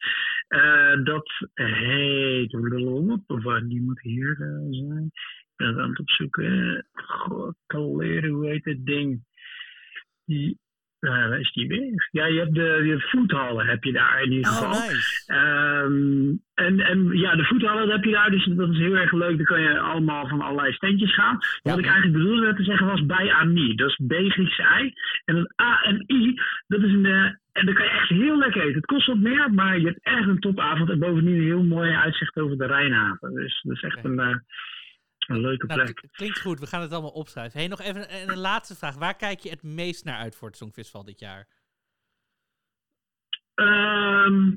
Eh, dat heet. Of die moet hier eh, zijn. Ben aan het opzoeken. God, kaleren, hoe heet het ding? Die, eh, waar is die weg? Ja, je hebt de, de foodhallen heb je daar in ieder Oh, geval. nice. Ehm, en, en ja, de voethallen dat heb je daar, dus dat is heel erg leuk. Dan kan je allemaal van allerlei standjes gaan. Wat ik eigenlijk bedoelde te zeggen was bij Ami. Dat is B Griekse I. En een A en I, dat is een... eh, en dan kan je echt heel lekker eten. Het kost wat meer, maar je hebt echt een topavond. En bovendien een heel mooi uitzicht over de Rijnhaven. Dus dat is echt een, eh, een leuke Nou, plek. klinkt goed, we gaan het allemaal opschrijven. Hey, nog even een, een laatste vraag. Waar kijk je het meest naar uit voor het Songfestival dit jaar? Ehm,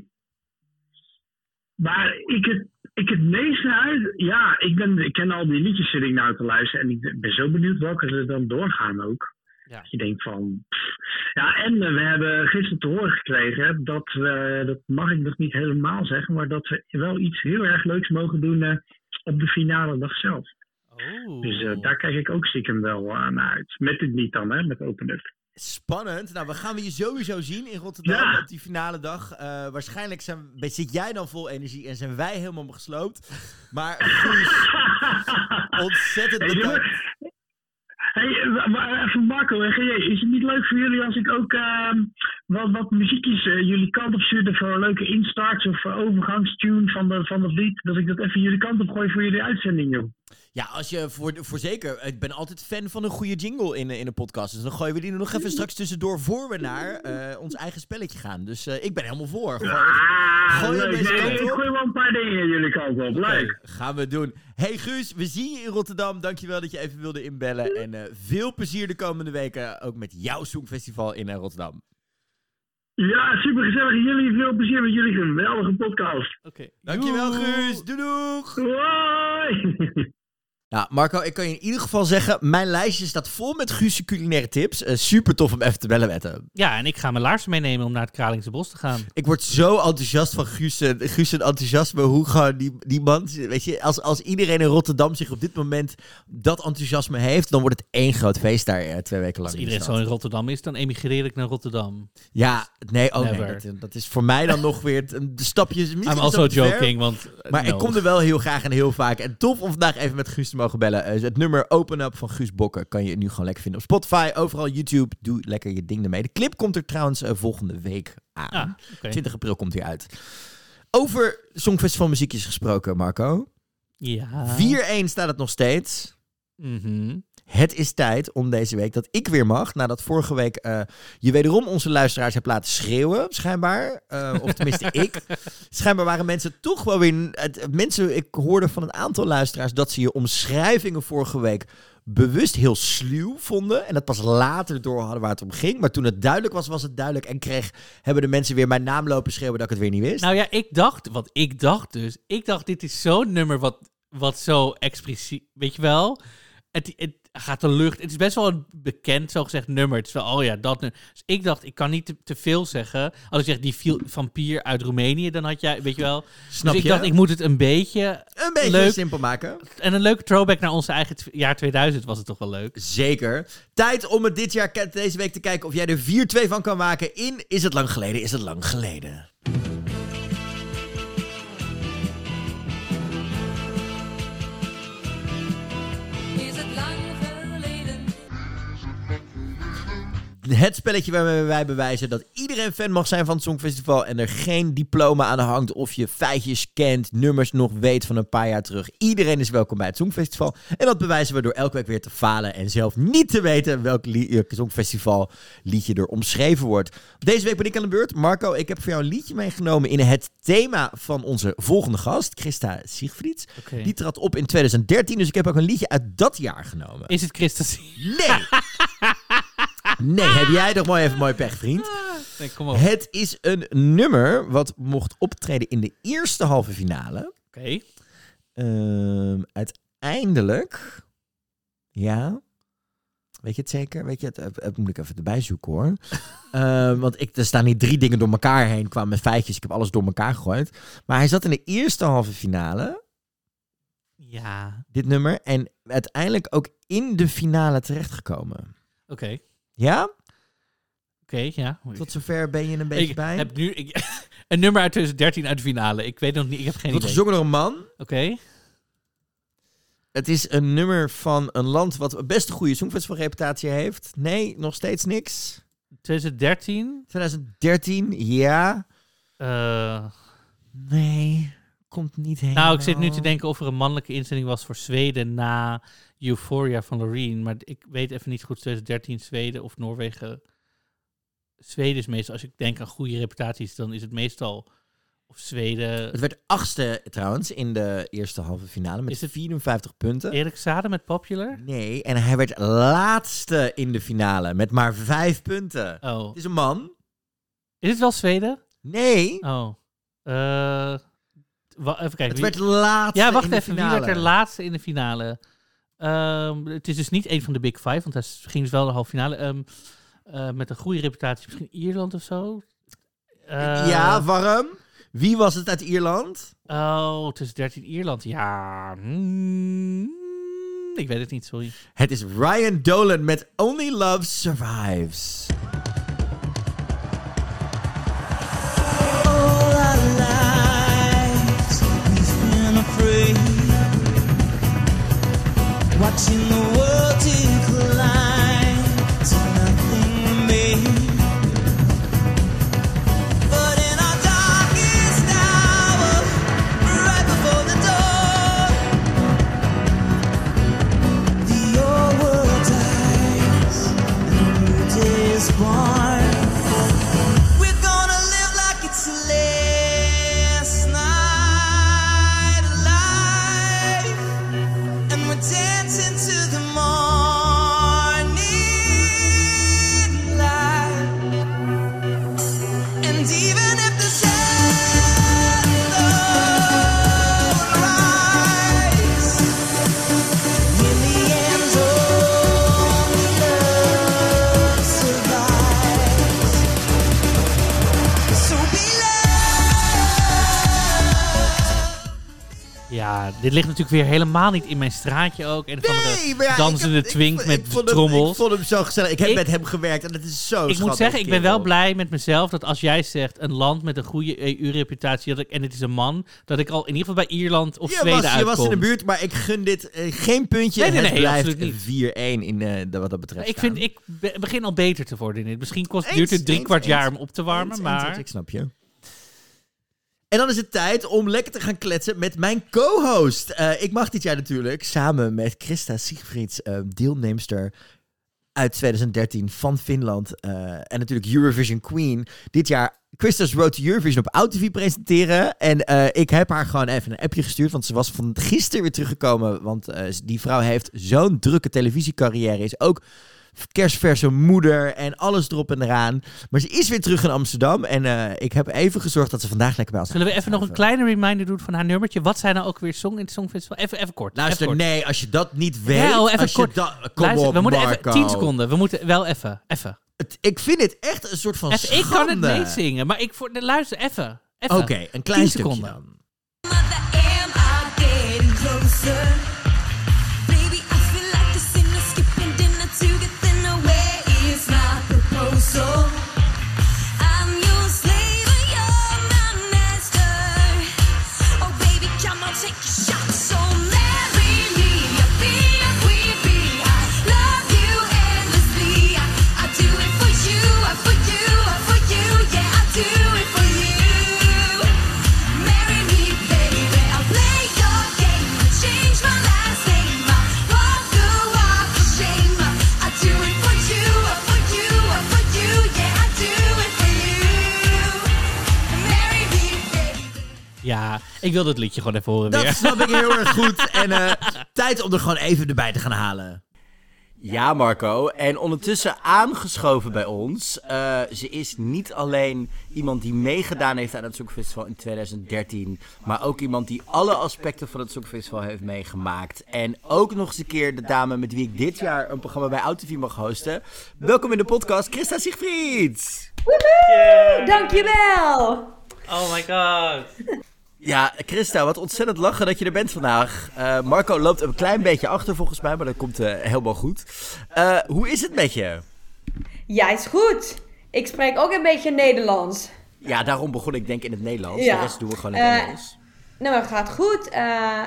waar ik het, ik het meest naar uit... Ja, ik, ben, ik ken al die liedjes zit ik nou te luisteren. En ik ben zo benieuwd welke er dan doorgaan ook. Ja. Dat je denkt van... pff. Ja, en eh, we hebben gisteren te horen gekregen dat we... Dat mag ik nog niet helemaal zeggen. Maar dat we wel iets heel erg leuks mogen doen eh, op de finale dag zelf. Oh. Dus eh, daar kijk ik ook stiekem wel eh, naar uit. Met het niet dan, hè. Met Open Up. Spannend. Nou, we gaan we je sowieso zien in Rotterdam Ja. op die finale dag. Eh, waarschijnlijk zijn, zit jij dan vol energie en zijn wij helemaal gesloopt. Maar Guus, ontzettend Hey, bedankt. Hey, even Marco en GJ, is het niet leuk voor jullie als ik ook ehm, wat, wat muziekjes eh, jullie kant op stuurde voor leuke instarts of eh, overgangstune van, de, van het lied? Dat ik dat even jullie kant op gooi voor jullie uitzending, joh. Ja, als je voor, voor zeker. Ik ben altijd fan van een goede jingle in, in een podcast. Dus dan gooien we die er nog even straks tussendoor voor we naar eh, ons eigen spelletje gaan. Dus eh, ik ben helemaal voor. Gewoon, gooi leuk. deze Nee, kant ik op. gooi wel een paar dingen jullie kant op. Leuk. gaan we doen. Hey Guus, we zien je in Rotterdam. Dankjewel dat je even wilde inbellen. En eh, veel plezier de komende weken ook met jouw Songfestival in eh, Rotterdam. Ja, super gezellig. Jullie veel plezier met jullie geweldige podcast. Oké. Dankjewel. Guus. Doei doeg. Hoi! Nou, Marco, ik kan je in ieder geval zeggen, mijn lijstje staat vol met Guus' culinaire tips. Eh, super tof om even te bellen met hem. Ja, en ik ga mijn laarzen meenemen om naar het Kralingse Bos te gaan. Ik word zo enthousiast van Guus, en- Guus en enthousiasme. Hoe gewoon die, die man, weet je, als, als iedereen in Rotterdam zich op dit moment dat enthousiasme heeft, dan wordt het één groot feest daar eh, twee weken lang. Als iedereen zo in Rotterdam is, dan emigreer ik naar Rotterdam. Ja, nee, oh nee, Never. dat, dat is voor mij dan nog weer een de stapje. I'm also ver, joking, want... eh, Maar no. ik kom er wel heel graag en heel vaak. En tof om vandaag even met Guus te mogen bellen. Eh, het nummer Open Up van Guus Bokken kan je nu gewoon lekker vinden op Spotify. Overal YouTube. Doe lekker je ding ermee. De clip komt er trouwens eh, volgende week aan. Ah, oké. 20 april komt hij uit. Over Songfestival muziekjes gesproken, Marco. Ja. 4-1 staat het nog steeds. Mhm. Het is tijd om deze week dat ik weer mag. Nadat vorige week eh, je wederom onze luisteraars hebt laten schreeuwen, schijnbaar. Eh, of tenminste ik. Schijnbaar waren mensen toch wel weer... Het, mensen, ik hoorde van een aantal luisteraars dat ze je omschrijvingen vorige week bewust heel sluw vonden. En dat pas later door hadden waar het om ging. Maar toen het duidelijk was, was het duidelijk. En kreeg, hebben de mensen weer mijn naam lopen schreeuwen dat ik het weer niet wist. Nou ja, ik dacht, want ik dacht dus, ik dacht dit is zo'n nummer wat, wat zo expliciet, weet je wel? Het, het gaat de lucht, het is best wel een bekend zogezegd nummer. Het is wel, oh ja, dat nummer. Dus ik dacht, ik kan niet te, te veel zeggen. Als ik zeg die viel- vampier uit Roemenië, dan had jij, weet je wel? Snap dus ik je? dacht, ik moet het een beetje, een beetje leuk. simpel maken. en een leuke throwback naar onze eigen jaar 2000 was het toch wel leuk. Zeker. Tijd om het dit jaar, deze week te kijken of jij er 4-2 van kan maken in Is het lang geleden, is het lang geleden. Het spelletje waarmee wij bewijzen dat iedereen fan mag zijn van het Songfestival en er geen diploma aan hangt of je feitjes kent, nummers nog weet van een paar jaar terug. Iedereen is welkom bij het Songfestival. En dat bewijzen we door elke week weer te falen en zelf niet te weten welk li- eh, Songfestival liedje er omschreven wordt. Deze week ben ik aan de beurt. Marco, ik heb voor jou een liedje meegenomen in het thema van onze volgende gast, Christa Siegfrieds. Die trad op in 2013, dus ik heb ook een liedje uit dat jaar genomen. Is het Christus? Nee! Nee, heb jij toch mooi even mooi pech, vriend. Nee, kom op. Het is een nummer wat mocht optreden in de eerste halve finale. Oké. Ehm, uiteindelijk, ja, weet je het zeker? Weet je het? Het, het moet ik even erbij zoeken hoor. Ehm, want ik, er staan niet drie dingen door elkaar heen qua mijn feitjes. Ik heb alles door elkaar gegooid. Maar hij zat in de eerste halve finale, Ja. dit nummer. En uiteindelijk ook in de finale terechtgekomen. Oké. Ja? Oké, ja. Tot zover ben je een beetje ik bij. heb nu ik, een nummer uit 2013 uit de finale. Ik weet nog niet, ik heb geen wordt idee. gezongen door een man. Oké. Het is een nummer van een land wat best een goede songfestivalreputatie heeft. Nee, nog steeds niks. 2013. 2013, ja. eh, Nee, komt niet helemaal. nou, ik zit nu te denken of er een mannelijke inzending was voor Zweden na Euphoria van Loreen. Maar ik weet even niet goed 2013 Zweden of Noorwegen. Zweden is meestal, als ik denk aan goede reputaties, dan is het meestal of Zweden. Het werd achtste trouwens in de eerste halve finale met Is het- 54 punten. Erik Sade met Popular? Nee, en hij werd laatste in de finale met maar vijf punten. Oh. Het is een man. Is het wel Zweden? Nee, Oh. Wa- even kijken. het wie- werd laatste ja, wacht in de even. Wie werd er laatste in de finale? Ehm, het is dus niet een van de Big Five, want hij ging dus wel de halve finale. Ehm, eh, met een goede reputatie. Misschien Ierland of zo? Eh, ja, waarom? Wie was het uit Ierland? Oh, tussen 13 Ierland. Ja. mm, ik weet het niet, sorry. Het is Ryan Dolan met Only Love Survives. 心路 dit ligt natuurlijk weer helemaal niet in mijn straatje ook. En van Nee, ja, de dansende heb- twink met ik hem- trommels. Ik vond hem zo gezellig. Ik heb Ik- met hem gewerkt en het is zo Ik moet zeggen, ik ben wel blij met mezelf dat als jij zegt een land met een goede EU-reputatie dat ik, en het is een man, dat ik al in ieder geval bij Ierland of Je Zweden was, je uitkom. was in de buurt, maar ik gun dit eh, geen puntje. Nee, nee, het nee, blijft absoluut niet. 4-1 in eh, de, wat dat betreft. Ik, vind, ik be- begin al beter te worden in dit. Misschien kost, duurt het drie kwart jaar om op te warmen, maar... Ik snap je. En dan is het tijd om lekker te gaan kletsen met mijn co-host. Eh, ik mag dit jaar natuurlijk samen met Christa Siegfrieds, eh, deelnemster uit 2013 van Finland. eh, en natuurlijk Eurovision Queen. Dit jaar Christa's Road Eurovision op OutTV presenteren. En ik heb haar gewoon even een appje gestuurd. Want ze was van gisteren weer teruggekomen. Want die vrouw heeft zo'n drukke televisiecarrière. Is ook kerstverse moeder en alles erop en eraan. Maar ze is weer terug in Amsterdam. En eh, ik heb even gezorgd dat ze vandaag lekker bij ons Zullen we even nog een kleine reminder doen van haar nummertje? Wat zijn nou ook weer song in het Songfestival? Even, even kort. Luister, even kort. nee, als je dat niet weet. Ja, oh, even kort. kom Luister, op, we moeten Marco. even 10 seconden. We moeten wel even. Even. Het- ik vind dit echt een soort van even ik kan het schande. meezingen, maar ik voor, luister even. even. Oké, een klein 10 stukje seconden. dan. Ik wil dat liedje gewoon even horen Dat weer. snap ik heel erg goed. En eh, tijd om er gewoon even erbij te gaan halen. Ja, Marco. En ondertussen aangeschoven bij ons. eh, ze is niet alleen iemand die meegedaan heeft aan het Songfestival in 2013. Maar ook iemand die alle aspecten van het Songfestival heeft meegemaakt. En ook nog eens een keer de dame met wie ik dit jaar een programma bij AutoV mag hosten. Welkom in de podcast, Christa Siegfried. Woehoe! Dankjewel! Oh my god. Ja, Christa, wat ontzettend lachen dat je er bent vandaag. Eh, Marco loopt een klein beetje achter volgens mij, maar dat komt eh, helemaal goed. Eh, hoe is het met je? Ja, is goed. Ik spreek ook een beetje Nederlands. Ja, daarom begon ik denk in het Nederlands. Ja. De rest doen we gewoon in het Engels. Nou, het gaat goed.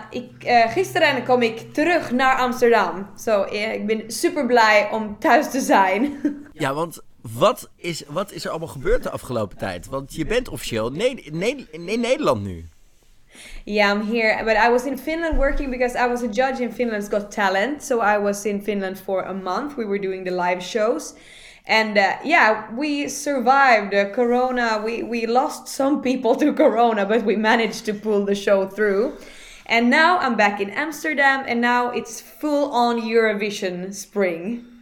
Ik, gisteren kom ik terug naar Amsterdam. Zo, ik ben super blij om thuis te zijn. Ja, want wat is, wat is er allemaal gebeurd de afgelopen tijd? Want je bent officieel ne- ne- in Nederland nu. Yeah, I'm here. But I was in Finland working because I was a judge in Finland's Got Talent. So I was in Finland for a month. We were doing the live shows. And uh, yeah, we survived uh, Corona. We, we lost some people to Corona, but we managed to pull the show through. And now I'm back in Amsterdam, and now it's full on Eurovision spring.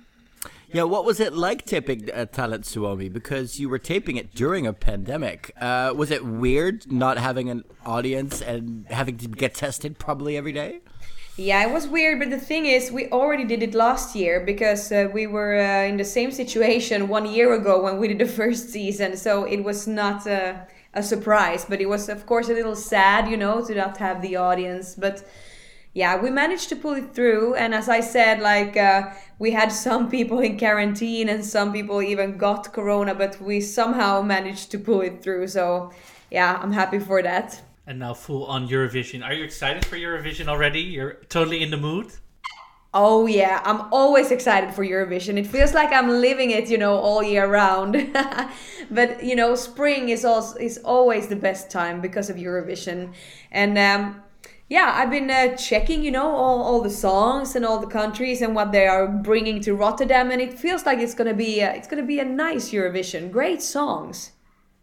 Yeah, what was it like taping uh, Talent Suomi? Because you were taping it during a pandemic. Uh, was it weird not having an audience and having to get tested probably every day? Yeah, it was weird, but the thing is, we already did it last year because uh, we were uh, in the same situation one year ago when we did the first season. So it was not uh, a surprise, but it was, of course, a little sad, you know, to not have the audience. But yeah, we managed to pull it through. And as I said, like, uh, we had some people in quarantine and some people even got corona, but we somehow managed to pull it through. So yeah, I'm happy for that. And now full on Eurovision. Are you excited for Eurovision already? You're totally in the mood? Oh yeah, I'm always excited for Eurovision. It feels like I'm living it, you know, all year round. but you know, spring is also is always the best time because of Eurovision. And um, yeah, I've been uh, checking, you know, all, all the songs and all the countries and what they are bringing to Rotterdam, and it feels like it's gonna be uh, it's gonna be a nice Eurovision. Great songs.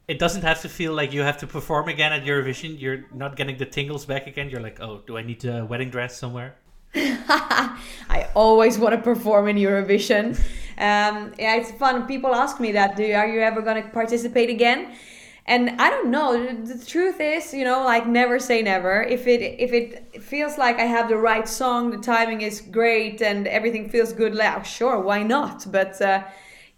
It doesn't have to feel like you have to perform again at Eurovision. You're not getting the tingles back again. You're like, oh, do I need a wedding dress somewhere? I always want to perform in Eurovision. Um, yeah, it's fun. People ask me that. Do are you ever going to participate again? And I don't know. The, truth is, you know, like never say never. If it if it feels like I have the right song, the timing is great, and everything feels good, like sure, why not? But uh,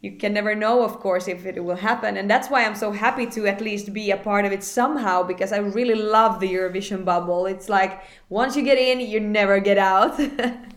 you can never know, of course, if it will happen. And that's why I'm so happy to at least be a part of it somehow because I really love the Eurovision bubble. It's like once you get in, you never get out.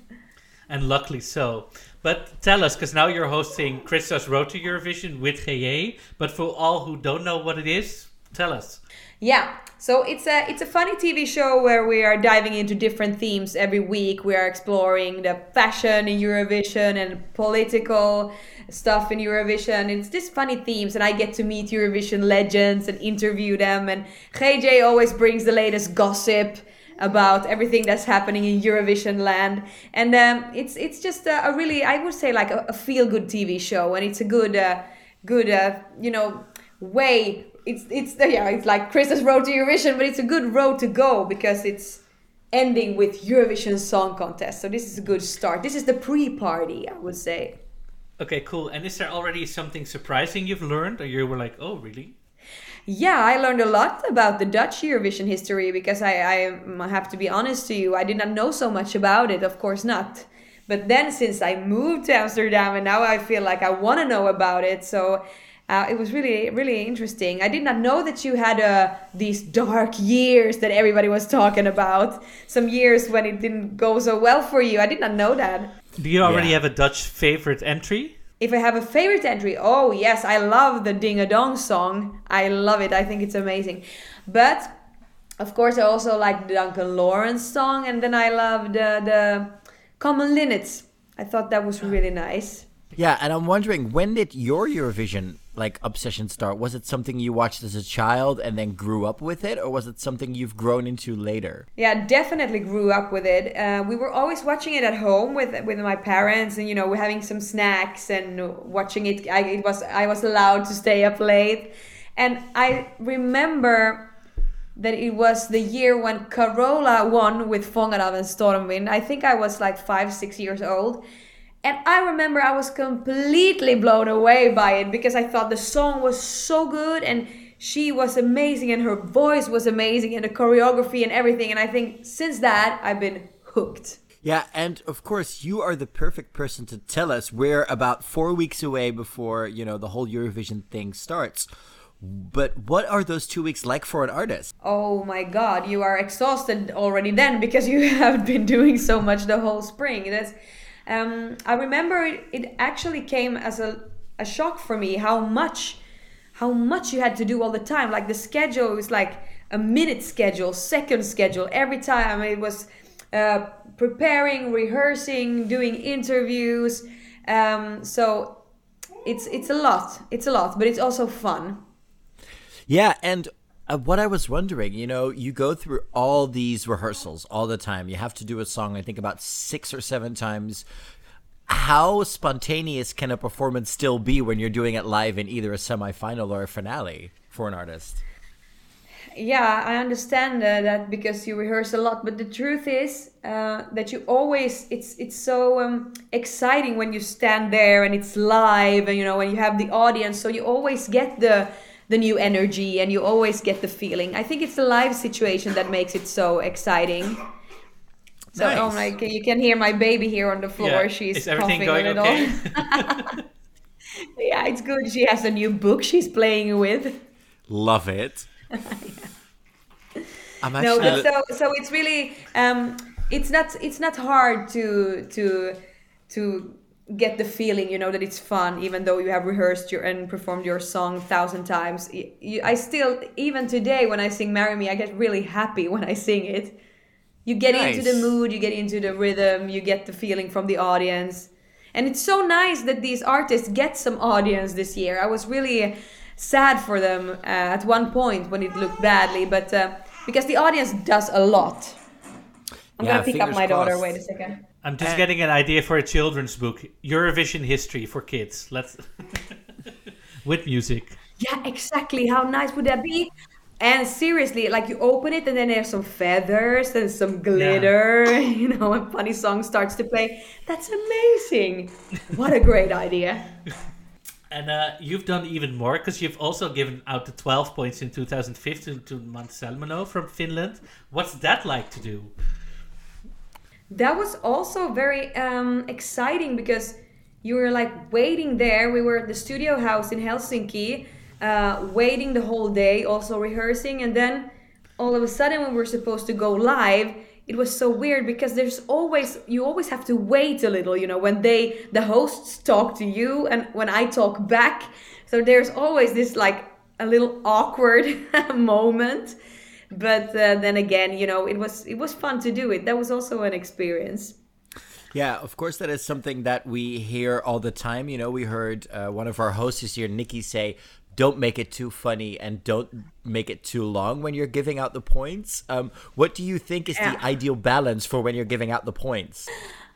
And luckily so. But tell us, because now you're hosting Christos Road to Eurovision with GJ. But for all who don't know what it is, tell us. Yeah, so it's a it's a funny TV show where we are diving into different themes every week. We are exploring the fashion in Eurovision and political stuff in Eurovision. It's just funny themes, and I get to meet Eurovision legends and interview them. And GJ always brings the latest gossip about everything that's happening in Eurovision land, and um, it's it's just a, a really I would say like a, a feel good TV show, and it's a good uh, good uh, you know way it's it's yeah it's like Chris's road to Eurovision, but it's a good road to go because it's ending with Eurovision Song Contest. So this is a good start. This is the pre-party, I would say. Okay, cool. And is there already something surprising you've learned? Or you were like, oh, really? Yeah, I learned a lot about the Dutch Eurovision history because I, I have to be honest to you, I did not know so much about it, of course not. But then since I moved to Amsterdam and now I feel like I want to know about it, so uh, it was really, really interesting. I did not know that you had uh, these dark years that everybody was talking about. Some years when it didn't go so well for you. I did not know that. Do you already Yeah. have a Dutch favorite entry? If I have a favorite entry, oh yes, I love the Ding a Dong song. I love it. I think it's amazing. But of course, I also like the Duncan Lawrence song, and then I love the the Common Linnets. I thought that was ah. really nice. Yeah, and I'm wondering when did your Eurovision like obsession start? Was it something you watched as a child and then grew up with it, or was it something you've grown into later? Yeah, definitely grew up with it. Uh, we were always watching it at home with with my parents, and you know, we're having some snacks and watching it. I, it was I was allowed to stay up late, and I remember that it was the year when Carola won with Fångad av en. I think I was like five, six years old. And I remember I was completely blown away by it because I thought the song was so good and she was amazing and her voice was amazing and the choreography and everything. And I think since that, I've been hooked. Yeah, and of course, you are the perfect person to tell us. We're about four weeks away before you know the whole Eurovision thing starts. But what are those two weeks like for an artist? Oh my god, you are exhausted already then because you have been doing so much the whole spring. That's um, I remember it, it actually came as a, a shock for me how much how much you had to do all the time. Like the schedule was like a minute schedule, second schedule every time. It was uh, preparing, rehearsing, doing interviews. Um, so it's it's a lot. It's a lot, but it's also fun. Yeah, and uh, what I was wondering, you know, you go through all these rehearsals all the time. You have to do a song, I think, about six or seven times. How spontaneous can a performance still be when you're doing it live in either a semifinal or a finale for an artist? Yeah, I understand uh, that because you rehearse a lot, but the truth is uh, that you always it's it's so um, exciting when you stand there and it's live and you know when you have the audience, so you always get the the new energy and you always get the feeling. I think it's the live situation that makes it so exciting. So oh Nice. my, you can hear my baby here on the floor. Yeah. She's Is everything coughing going a little. okay? yeah, it's good. She has a new book she's playing with. Love it. I'm no but so so it's really um it's not it's not hard to to to get the feeling you know that it's fun even though you have rehearsed your and performed your song a thousand times. You, i still even today when i sing marry me i get really happy when i sing it. You get into the mood you get into the rhythm you get the feeling from the audience. And it's so nice that these artists get some audience this year. I was really sad for them uh, at one point when it looked badly but uh, because the audience does a lot. I'm Yeah, gonna pick up my daughter. wait a second I'm just Uh, getting an idea for a children's book, Eurovision history for kids. Let's with music. Yeah, exactly. How nice would that be? And seriously, like you open it and then there's some feathers and some glitter, you know, and funny song starts to play. That's amazing. What a great idea. And uh, you've done even more because you've also given out the 12 points in 2015 to Mant Salmano from Finland. What's that like to do? That was also very um, exciting because you were like waiting there. We were at the studio house in Helsinki, uh, waiting the whole day, also rehearsing, and then all of a sudden when we were supposed to go live, it was so weird because there's always you always have to wait a little, you know, when they the hosts talk to you and when I talk back. So there's always this like a little awkward moment but uh, then again you know it was it was fun to do it that was also an experience Yeah, of course, that is something that we hear all the time. You know, we heard uh, one of our hosts year, Nikki, say, "Don't make it too funny and don't make it too long when you're giving out the points." Um, what do you think is Yeah. the ideal balance for when you're giving out the points?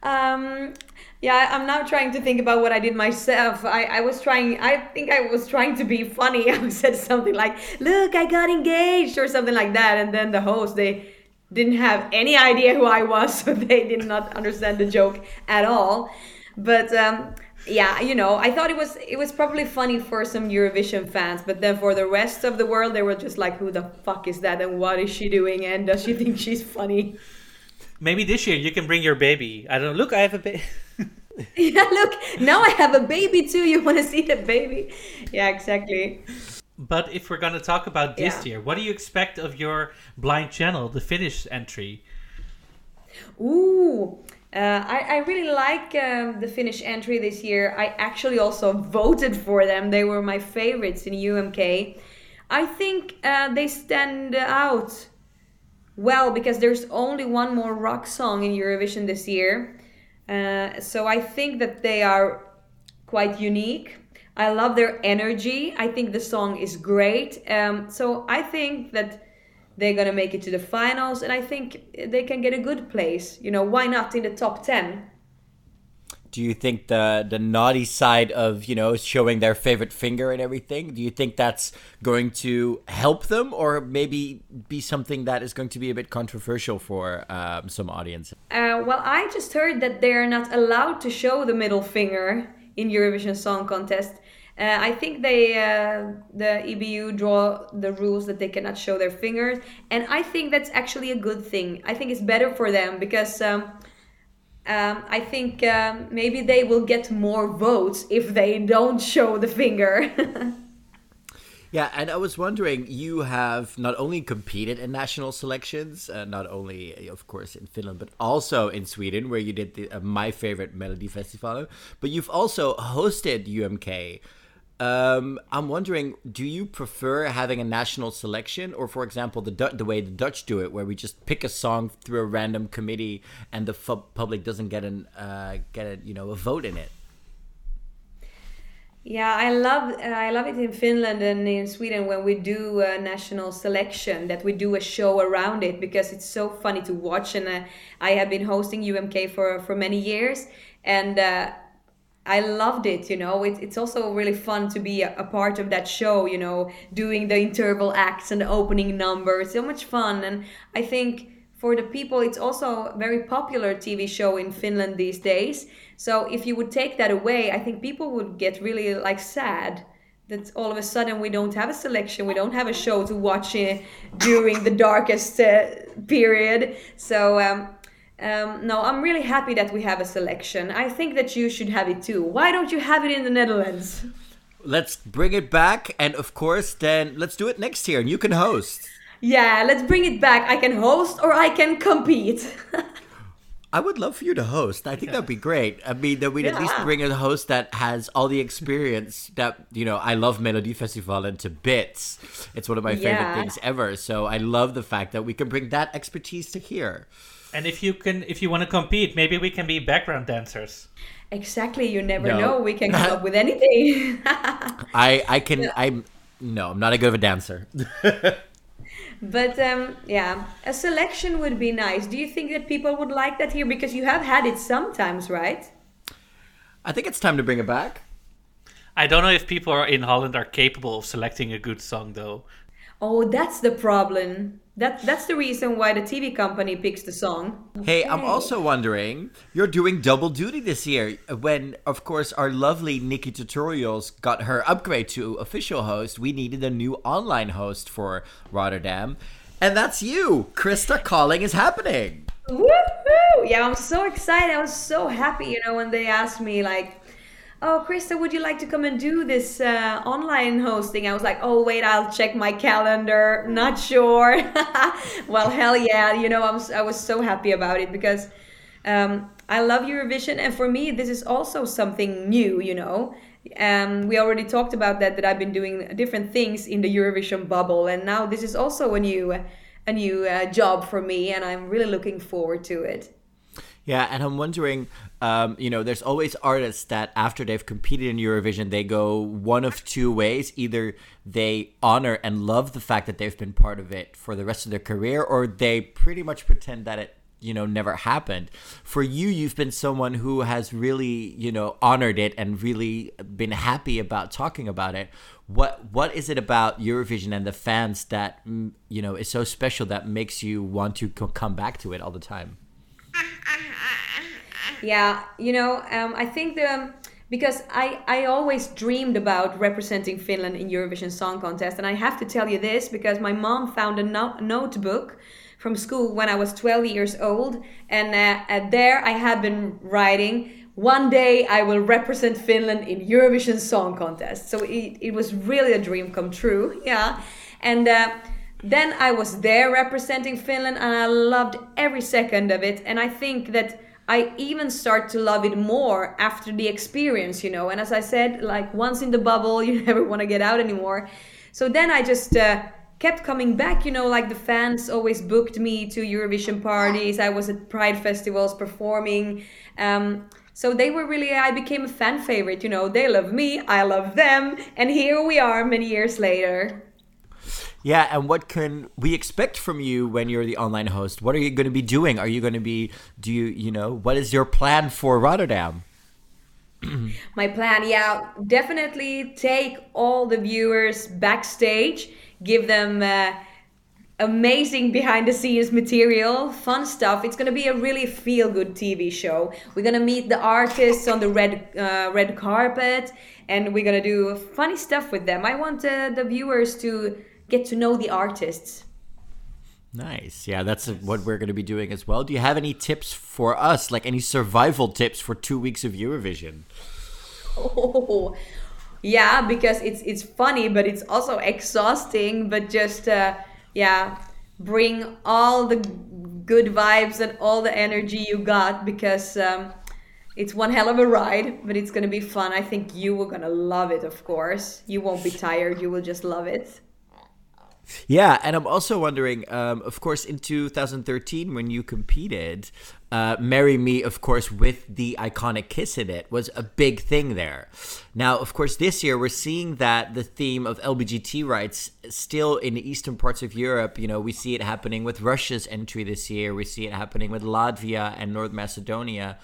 um yeah i'm now trying to think about what i did myself i i was trying i think i was trying to be funny i said something like look i got engaged or something like that and then the host they didn't have any idea who i was so they did not understand the joke at all but um yeah you know i thought it was it was probably funny for some eurovision fans but then for the rest of the world they were just like who the fuck is that and what is she doing and does she think she's funny Maybe this year you can bring your baby. I don't know. Look, I have a baby. yeah look now i have a baby too you want to see the baby yeah exactly but if we're going to talk about this Yeah. year, what do you expect of your blind channel, the Finnish entry? Ooh, uh, I, I really like um, the Finnish entry this year. I actually also voted for them. They were my favorites in UMK. I think uh, they stand out well because there's only one more rock song in Eurovision this year. Uh, so I think that they are quite unique. I love their energy. I think the song is great. Um, so I think that they're gonna make it to the finals, and I think they can get a good place. You know, why not in the top ten? Do you think the the naughty side of you know showing their favorite finger and everything? Do you think that's going to help them, or maybe be something that is going to be a bit controversial for um, some audience? Uh, well, I just heard that they're not allowed to show the middle finger in Eurovision Song Contest. Uh, I think they, uh, the EBU, draw the rules that they cannot show their fingers, and I think that's actually a good thing. I think it's better for them because um, um, I think um, maybe they will get more votes if they don't show the finger. Yeah, and I was wondering, you have not only competed in national selections, uh, not only, of course, in Finland, but also in Sweden, where you did the, uh, my favorite Melody Festival, but you've also hosted UMK. Um, I'm wondering, do you prefer having a national selection, or, for example, the Du- the way the Dutch do it, where we just pick a song through a random committee and the public doesn't get an uh, get a you know a vote in it? Yeah, I love uh, I love it in Finland and in Sweden when we do a national selection that we do a show around it because it's so funny to watch and uh, I have been hosting UMK for for many years and uh, I loved it. You know, it, it's also really fun to be a, a part of that show. You know, doing the interval acts and the opening numbers, so much fun and I think for the people it's also a very popular TV show in Finland these days. So if you would take that away, I think people would get really like sad that all of a sudden we don't have a selection, we don't have a show to watch uh, during the darkest uh, period. So um, um, no, I'm really happy that we have a selection. I think that you should have it too. Why don't you have it in the Netherlands? Let's bring it back, and of course, then let's do it next year, and you can host. Yeah, let's bring it back. I can host or I can compete. I would love for you to host. I think that'd be great. I mean, that we'd at least bring a host that has all the experience that, you know, I love Melody Festival into bits. It's one of my favorite things ever. So I love the fact that we can bring that expertise to here. And if you can, if you want to compete, maybe we can be background dancers. exactly, you never No. know. We can come up with anything. I, I can, I'm, no, I'm not a good of a dancer. But um, yeah, a selection would be nice. Do you think that people would like that here? Because you have had it sometimes, right? I think it's time to bring it back. I don't know if people are in Holland are capable of selecting a good song though. Oh, that's the problem. That that's the reason why the TV company picks the song. Hey, I'm also wondering, you're doing double duty this year when, of course, our lovely Nikki Tutorials got her upgrade to official host. We needed a new online host for Rotterdam. And that's you. Krista Calling is happening. Woohoo! Yeah, I'm so excited. I was so happy, you know, when they asked me like, "Oh, Krista, would you like to come and do this uh, online hosting?" I was like, "Oh, wait, I'll check my calendar. Not sure." well, hell yeah! You know, I was I was so happy about it because um, I love Eurovision, and for me, this is also something new. You know. Um, we already talked about that that I've been doing different things in the Eurovision bubble, and now this is also a new a new uh, job for me, and I'm really looking forward to it. Yeah, and I'm wondering, um, you know, there's always artists that after they've competed in Eurovision, they go one of two ways. Either they honor and love the fact that they've been part of it for the rest of their career, or they pretty much pretend that it, you know, never happened. For you, you've been someone who has really, you know, honored it and really been happy about talking about it. What what is it about Eurovision and the fans that mm, you know is so special that makes you want to co- come back to it all the time? Yeah, you know, um, I think the because I I always dreamed about representing Finland in Eurovision Song Contest, and I have to tell you this because my mom found a no- notebook from school when I was 12 years old, and uh, uh, there I had been writing. One day I will represent Finland in Eurovision Song Contest. So it, it was really a dream come true. Yeah. And uh, then I was there representing Finland and I loved every second of it. And I think that I even start to love it more after the experience, you know. And as I said, like once in the bubble, you never want to get out anymore. So then I just uh, kept coming back, you know, like the fans always booked me to Eurovision parties. I was at Pride festivals performing. Um, so they were really, I became a fan favorite, you know. They love me, I love them. And here we are many years later. Yeah, and what can we expect from you when you're the online host? What are you going to be doing? Are you going to be do you, you know, what is your plan for Rotterdam? my plan, yeah, definitely take all the viewers backstage, give them uh, amazing behind the scenes material, fun stuff. It's gonna be a really feel good TV show. We're gonna meet the artists on the red uh, red carpet, and we're gonna do funny stuff with them. I want uh, the viewers to get to know the artists. Nice. Yeah, that's what we're going to be doing as well. Do you have any tips for us, like any survival tips for two weeks of Eurovision? Oh, yeah, because it's it's funny, but it's also exhausting. But just uh, yeah, bring all the good vibes and all the energy you got because um, it's one hell of a ride. But it's gonna be fun. I think you are gonna love it. Of course, you won't be tired. You will just love it. Yeah, and I'm also wondering, um, of course, in 2013 when you competed, uh, "Marry Me," of course, with the iconic kiss in it, was a big thing there. Now, of course, this year we're seeing that the theme of LBGT rights still in the eastern parts of Europe. You know, we see it happening with Russia's entry this year. We see it happening with Latvia and North Macedonia.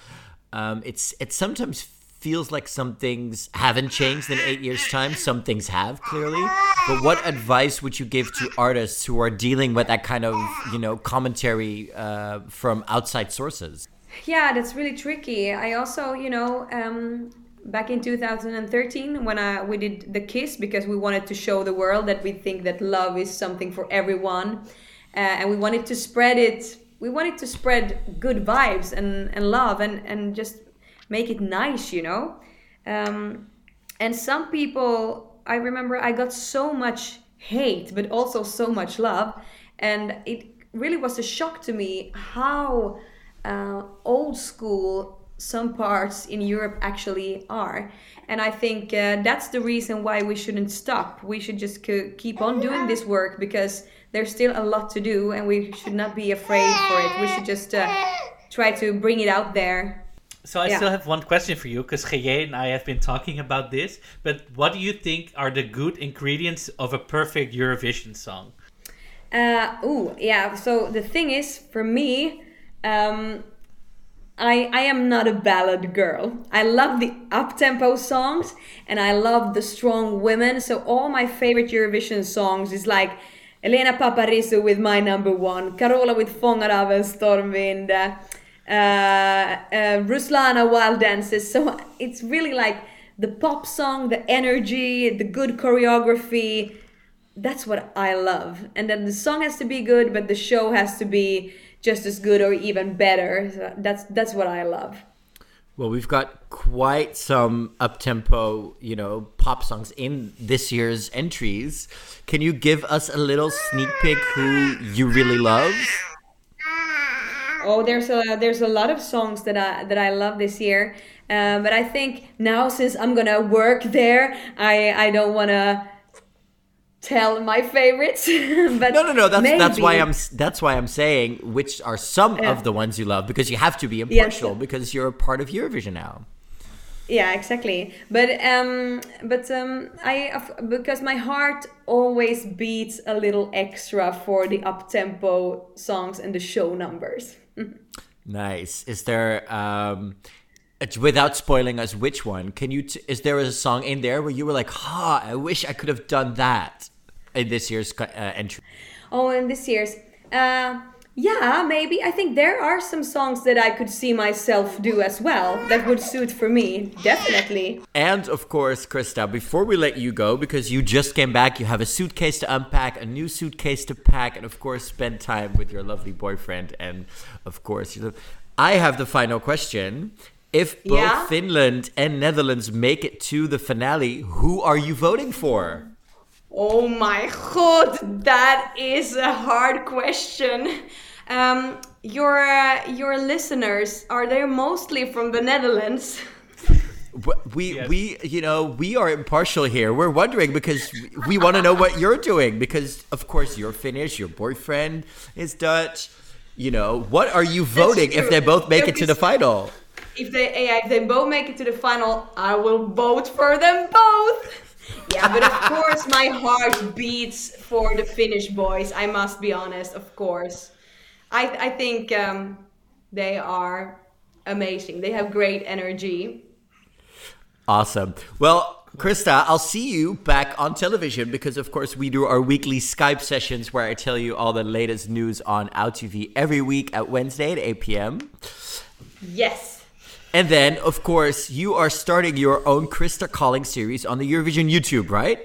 Um, it's it sometimes feels like some things haven't changed in eight years' time. Some things have clearly. But what advice would you give to artists who are dealing with that kind of you know commentary uh, from outside sources? Yeah, that's really tricky. I also, you know, um, back in 2013 when I, we did the kiss because we wanted to show the world that we think that love is something for everyone, uh, and we wanted to spread it. We wanted to spread good vibes and, and love and, and just make it nice, you know. Um, and some people, I remember, I got so much hate, but also so much love, and it really was a shock to me how uh, old school some parts in Europe actually are. And I think uh, that's the reason why we shouldn't stop. We should just keep on doing this work because there's still a lot to do and we should not be afraid for it. We should just uh, try to bring it out there. So I Yeah. still have one question for you because Geye and I have been talking about this. But what do you think are the good ingredients of a perfect Eurovision song? Uh, ooh, yeah. So the thing is, for me, um, I I am not a ballad girl. I love the up tempo songs and I love the strong women. So all my favorite Eurovision songs is like Elena Paparizou with My Number One, Carola with Fångad av en stormvind, Uh, uh, Ruslana Wild Dances. So it's really like the pop song, the energy, the good choreography that's what I love. And then the song has to be good, but the show has to be just as good or even better. So that's that's what I love. Well, we've got quite some up tempo, you know, pop songs in this year's entries. Can you give us a little sneak peek who you really love? Oh, there's a there's a lot of songs that I that I love this year. Um, but I think now since I'm gonna work there, I I don't wanna tell my favorites. but No, no, no. That's that's why I'm that's why I'm saying which are some Yeah. of the ones you love because you have to be impartial Yes. because you're a part of Eurovision now. yeah exactly but um but um i because my heart always beats a little extra for the up tempo songs and the show numbers Nice. Is there um without spoiling us which one? Can you t- is there a song in there where you were like, "Ha, I wish I could have done that." In this year's uh, entry. oh in this year's uh yeah maybe i think there are some songs that i could see myself do as well that would suit for me definitely And of course, Krista, before we let you go, because you just came back, you have a suitcase to unpack, a new suitcase to pack, and of course, spend time with your lovely boyfriend. And of course, you I have the final question. If both Yeah? Finland and Netherlands make it to the finale, who are you voting for? Oh my god, that is a hard question. Um, your uh, your listeners are they mostly from the Netherlands? We, Yes. we, you know, we are impartial here. We're wondering because we want to know what you're doing. Because of course you're Finnish, your boyfriend is Dutch. You know, what are you voting if they both make it to the final? If they yeah, if they both make it to the final, I will vote for them both. Yeah, but of course my heart beats for the Finnish boys. I must be honest, of course. I I think um, they are amazing. They have great energy. Awesome. Well, Krista, I'll see you back on television because, of course, we do our weekly Skype sessions where I tell you all the latest news on OutTV every week at Wednesday at 8 p.m. Yes. And then, of course, you are starting your own Krista Calling series on the Eurovision YouTube, right?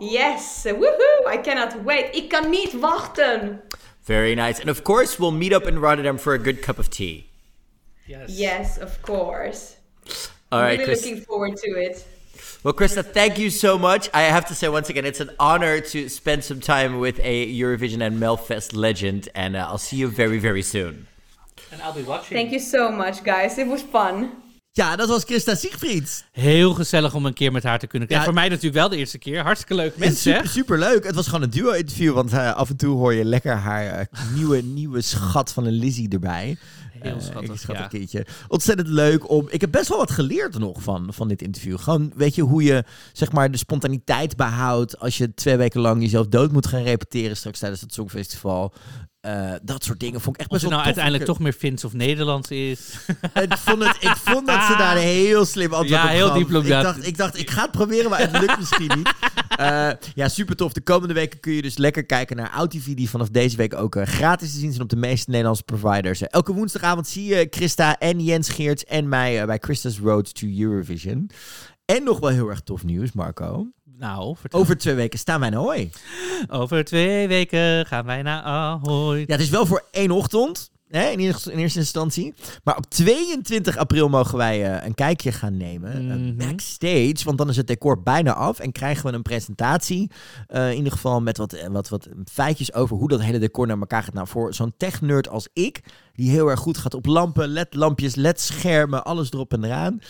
Yes. Woohoo! I cannot wait. Ik kan niet wachten. Very nice. And of course, we'll meet up in Rotterdam for a good cup of tea. Yes, Yes, of course. All right, really Chris. looking forward to it. Well, Krista, thank you so much. I have to say once again, it's an honor to spend some time with a Eurovision and Melfest legend, and uh, I'll see you very, very soon. And I'll be watching. Thank you so much, guys. It was fun. Ja, dat was Krista Siegfried. Heel gezellig om een keer met haar te kunnen. Ja. En voor mij natuurlijk wel de eerste keer. Hartstikke leuk mensen. super, super leuk. Het was gewoon een duo-interview, want eh, af en toe hoor je lekker haar eh, nieuwe, nieuwe schat van een Lizzie erbij. Heel Eh, schattig, een schattig ja. kindje. Ontzettend leuk om. Ik heb best wel wat geleerd nog van, van dit interview. Gewoon, weet je, hoe je zeg maar de spontaniteit behoudt als je twee weken lang jezelf dood moet gaan repeteren straks tijdens het Songfestival. Eh, dat soort dingen vond ik echt best het wel nou tof. uiteindelijk toch meer Fins of Nederlands is. Ik vond, het, ik vond dat ze daar een heel slim antwoord Ja, op heel gaf. diplomatisch. Ik dacht, ik dacht, ik ga het proberen, maar het lukt misschien niet. Eh, ja, super tof. De komende weken kun je dus lekker kijken naar OutTV, die vanaf deze week ook eh, gratis te zien zijn op de meeste Nederlandse providers. Elke woensdagavond zie je Christa en Jens Geerts en mij bij Christa's Road to Eurovision. En nog wel heel erg tof nieuws, Marco. Nou, vertel. Over twee weken staan wij in Ahoy. Over twee weken gaan wij naar Ahoy. Ja, het is wel voor één ochtend. Hè, in, eerste, in eerste instantie. Maar op 22 april mogen wij eh, een kijkje gaan nemen. Mhm. backstage. Want dan is het decor bijna af. En krijgen we een presentatie. eh, in ieder geval met wat, wat, wat feitjes over hoe dat hele decor naar elkaar gaat. Nou, voor zo'n tech-nerd als ik. Die heel erg goed gaat op lampen, LED-lampjes, LED-schermen. Alles erop en eraan.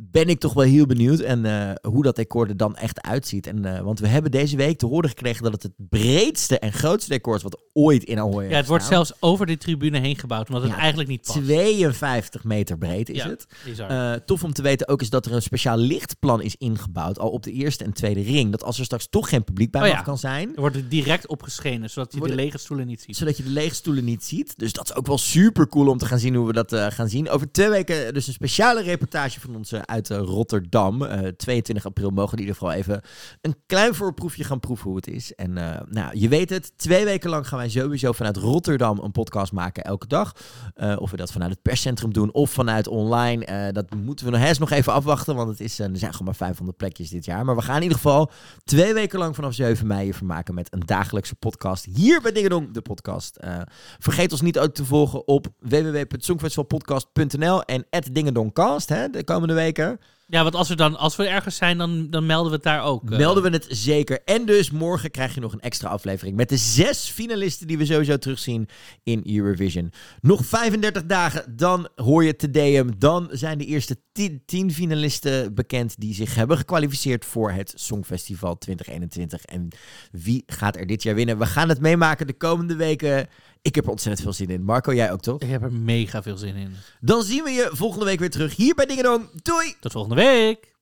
Ben ik toch wel heel benieuwd. En eh, hoe dat decor er dan echt uitziet. En, eh, want we hebben deze week te horen gekregen dat het het breedste en grootste decor is. Wat ooit in Ahoy Ja, het wordt zelfs over de tribune heen gebouwd, omdat het eigenlijk niet past. 52 meter breed is Ja, het. Eh, tof om te weten ook is dat er een speciaal lichtplan is ingebouwd. Al op de eerste en tweede ring. Dat als er straks toch geen publiek bij Oh mag ja. kan zijn. er wordt er direct opgeschenen, zodat je de lege stoelen niet ziet. Zodat je de lege stoelen niet ziet. Dus dat is ook wel super cool om te gaan zien hoe we dat eh, gaan zien. Over twee weken dus een speciale reportage van ons eh, uit eh, Rotterdam. Eh, 22 april mogen we in ieder geval even een klein voorproefje gaan proeven hoe het is. En nou, je weet het. Twee weken lang gaan wij sowieso vanuit Rotterdam een podcast maken elke dag. Of we dat vanuit het perscentrum doen of vanuit online. dat moeten we nog, eens nog even afwachten. Want het is, er zijn gewoon maar 500 plekjes dit jaar. Maar we gaan in ieder geval twee weken lang vanaf 7 mei je vermaken met een dagelijkse podcast. Hier bij Dingedong, de podcast. Vergeet ons niet ook te volgen op www.songfestivalpodcast.nl en @dingedongcast hè, de komende weken. Ja, want als, er dan, als we ergens zijn, dan, dan melden we het daar ook. eh. Melden we het zeker. En dus morgen krijg je nog een extra aflevering met de zes finalisten die we sowieso terugzien in Eurovision. Nog 35 dagen, dan hoor je te DM. Dan zijn de eerste 10, 10 finalisten bekend die zich hebben gekwalificeerd voor het Songfestival 2021. En wie gaat er dit jaar winnen? We gaan het meemaken de komende weken. Ik heb er ontzettend veel zin in. Marco, jij ook toch? Ik heb er mega veel zin in. Dan zien we je volgende week weer terug hier bij Dingedong. Doei! Tot volgende week!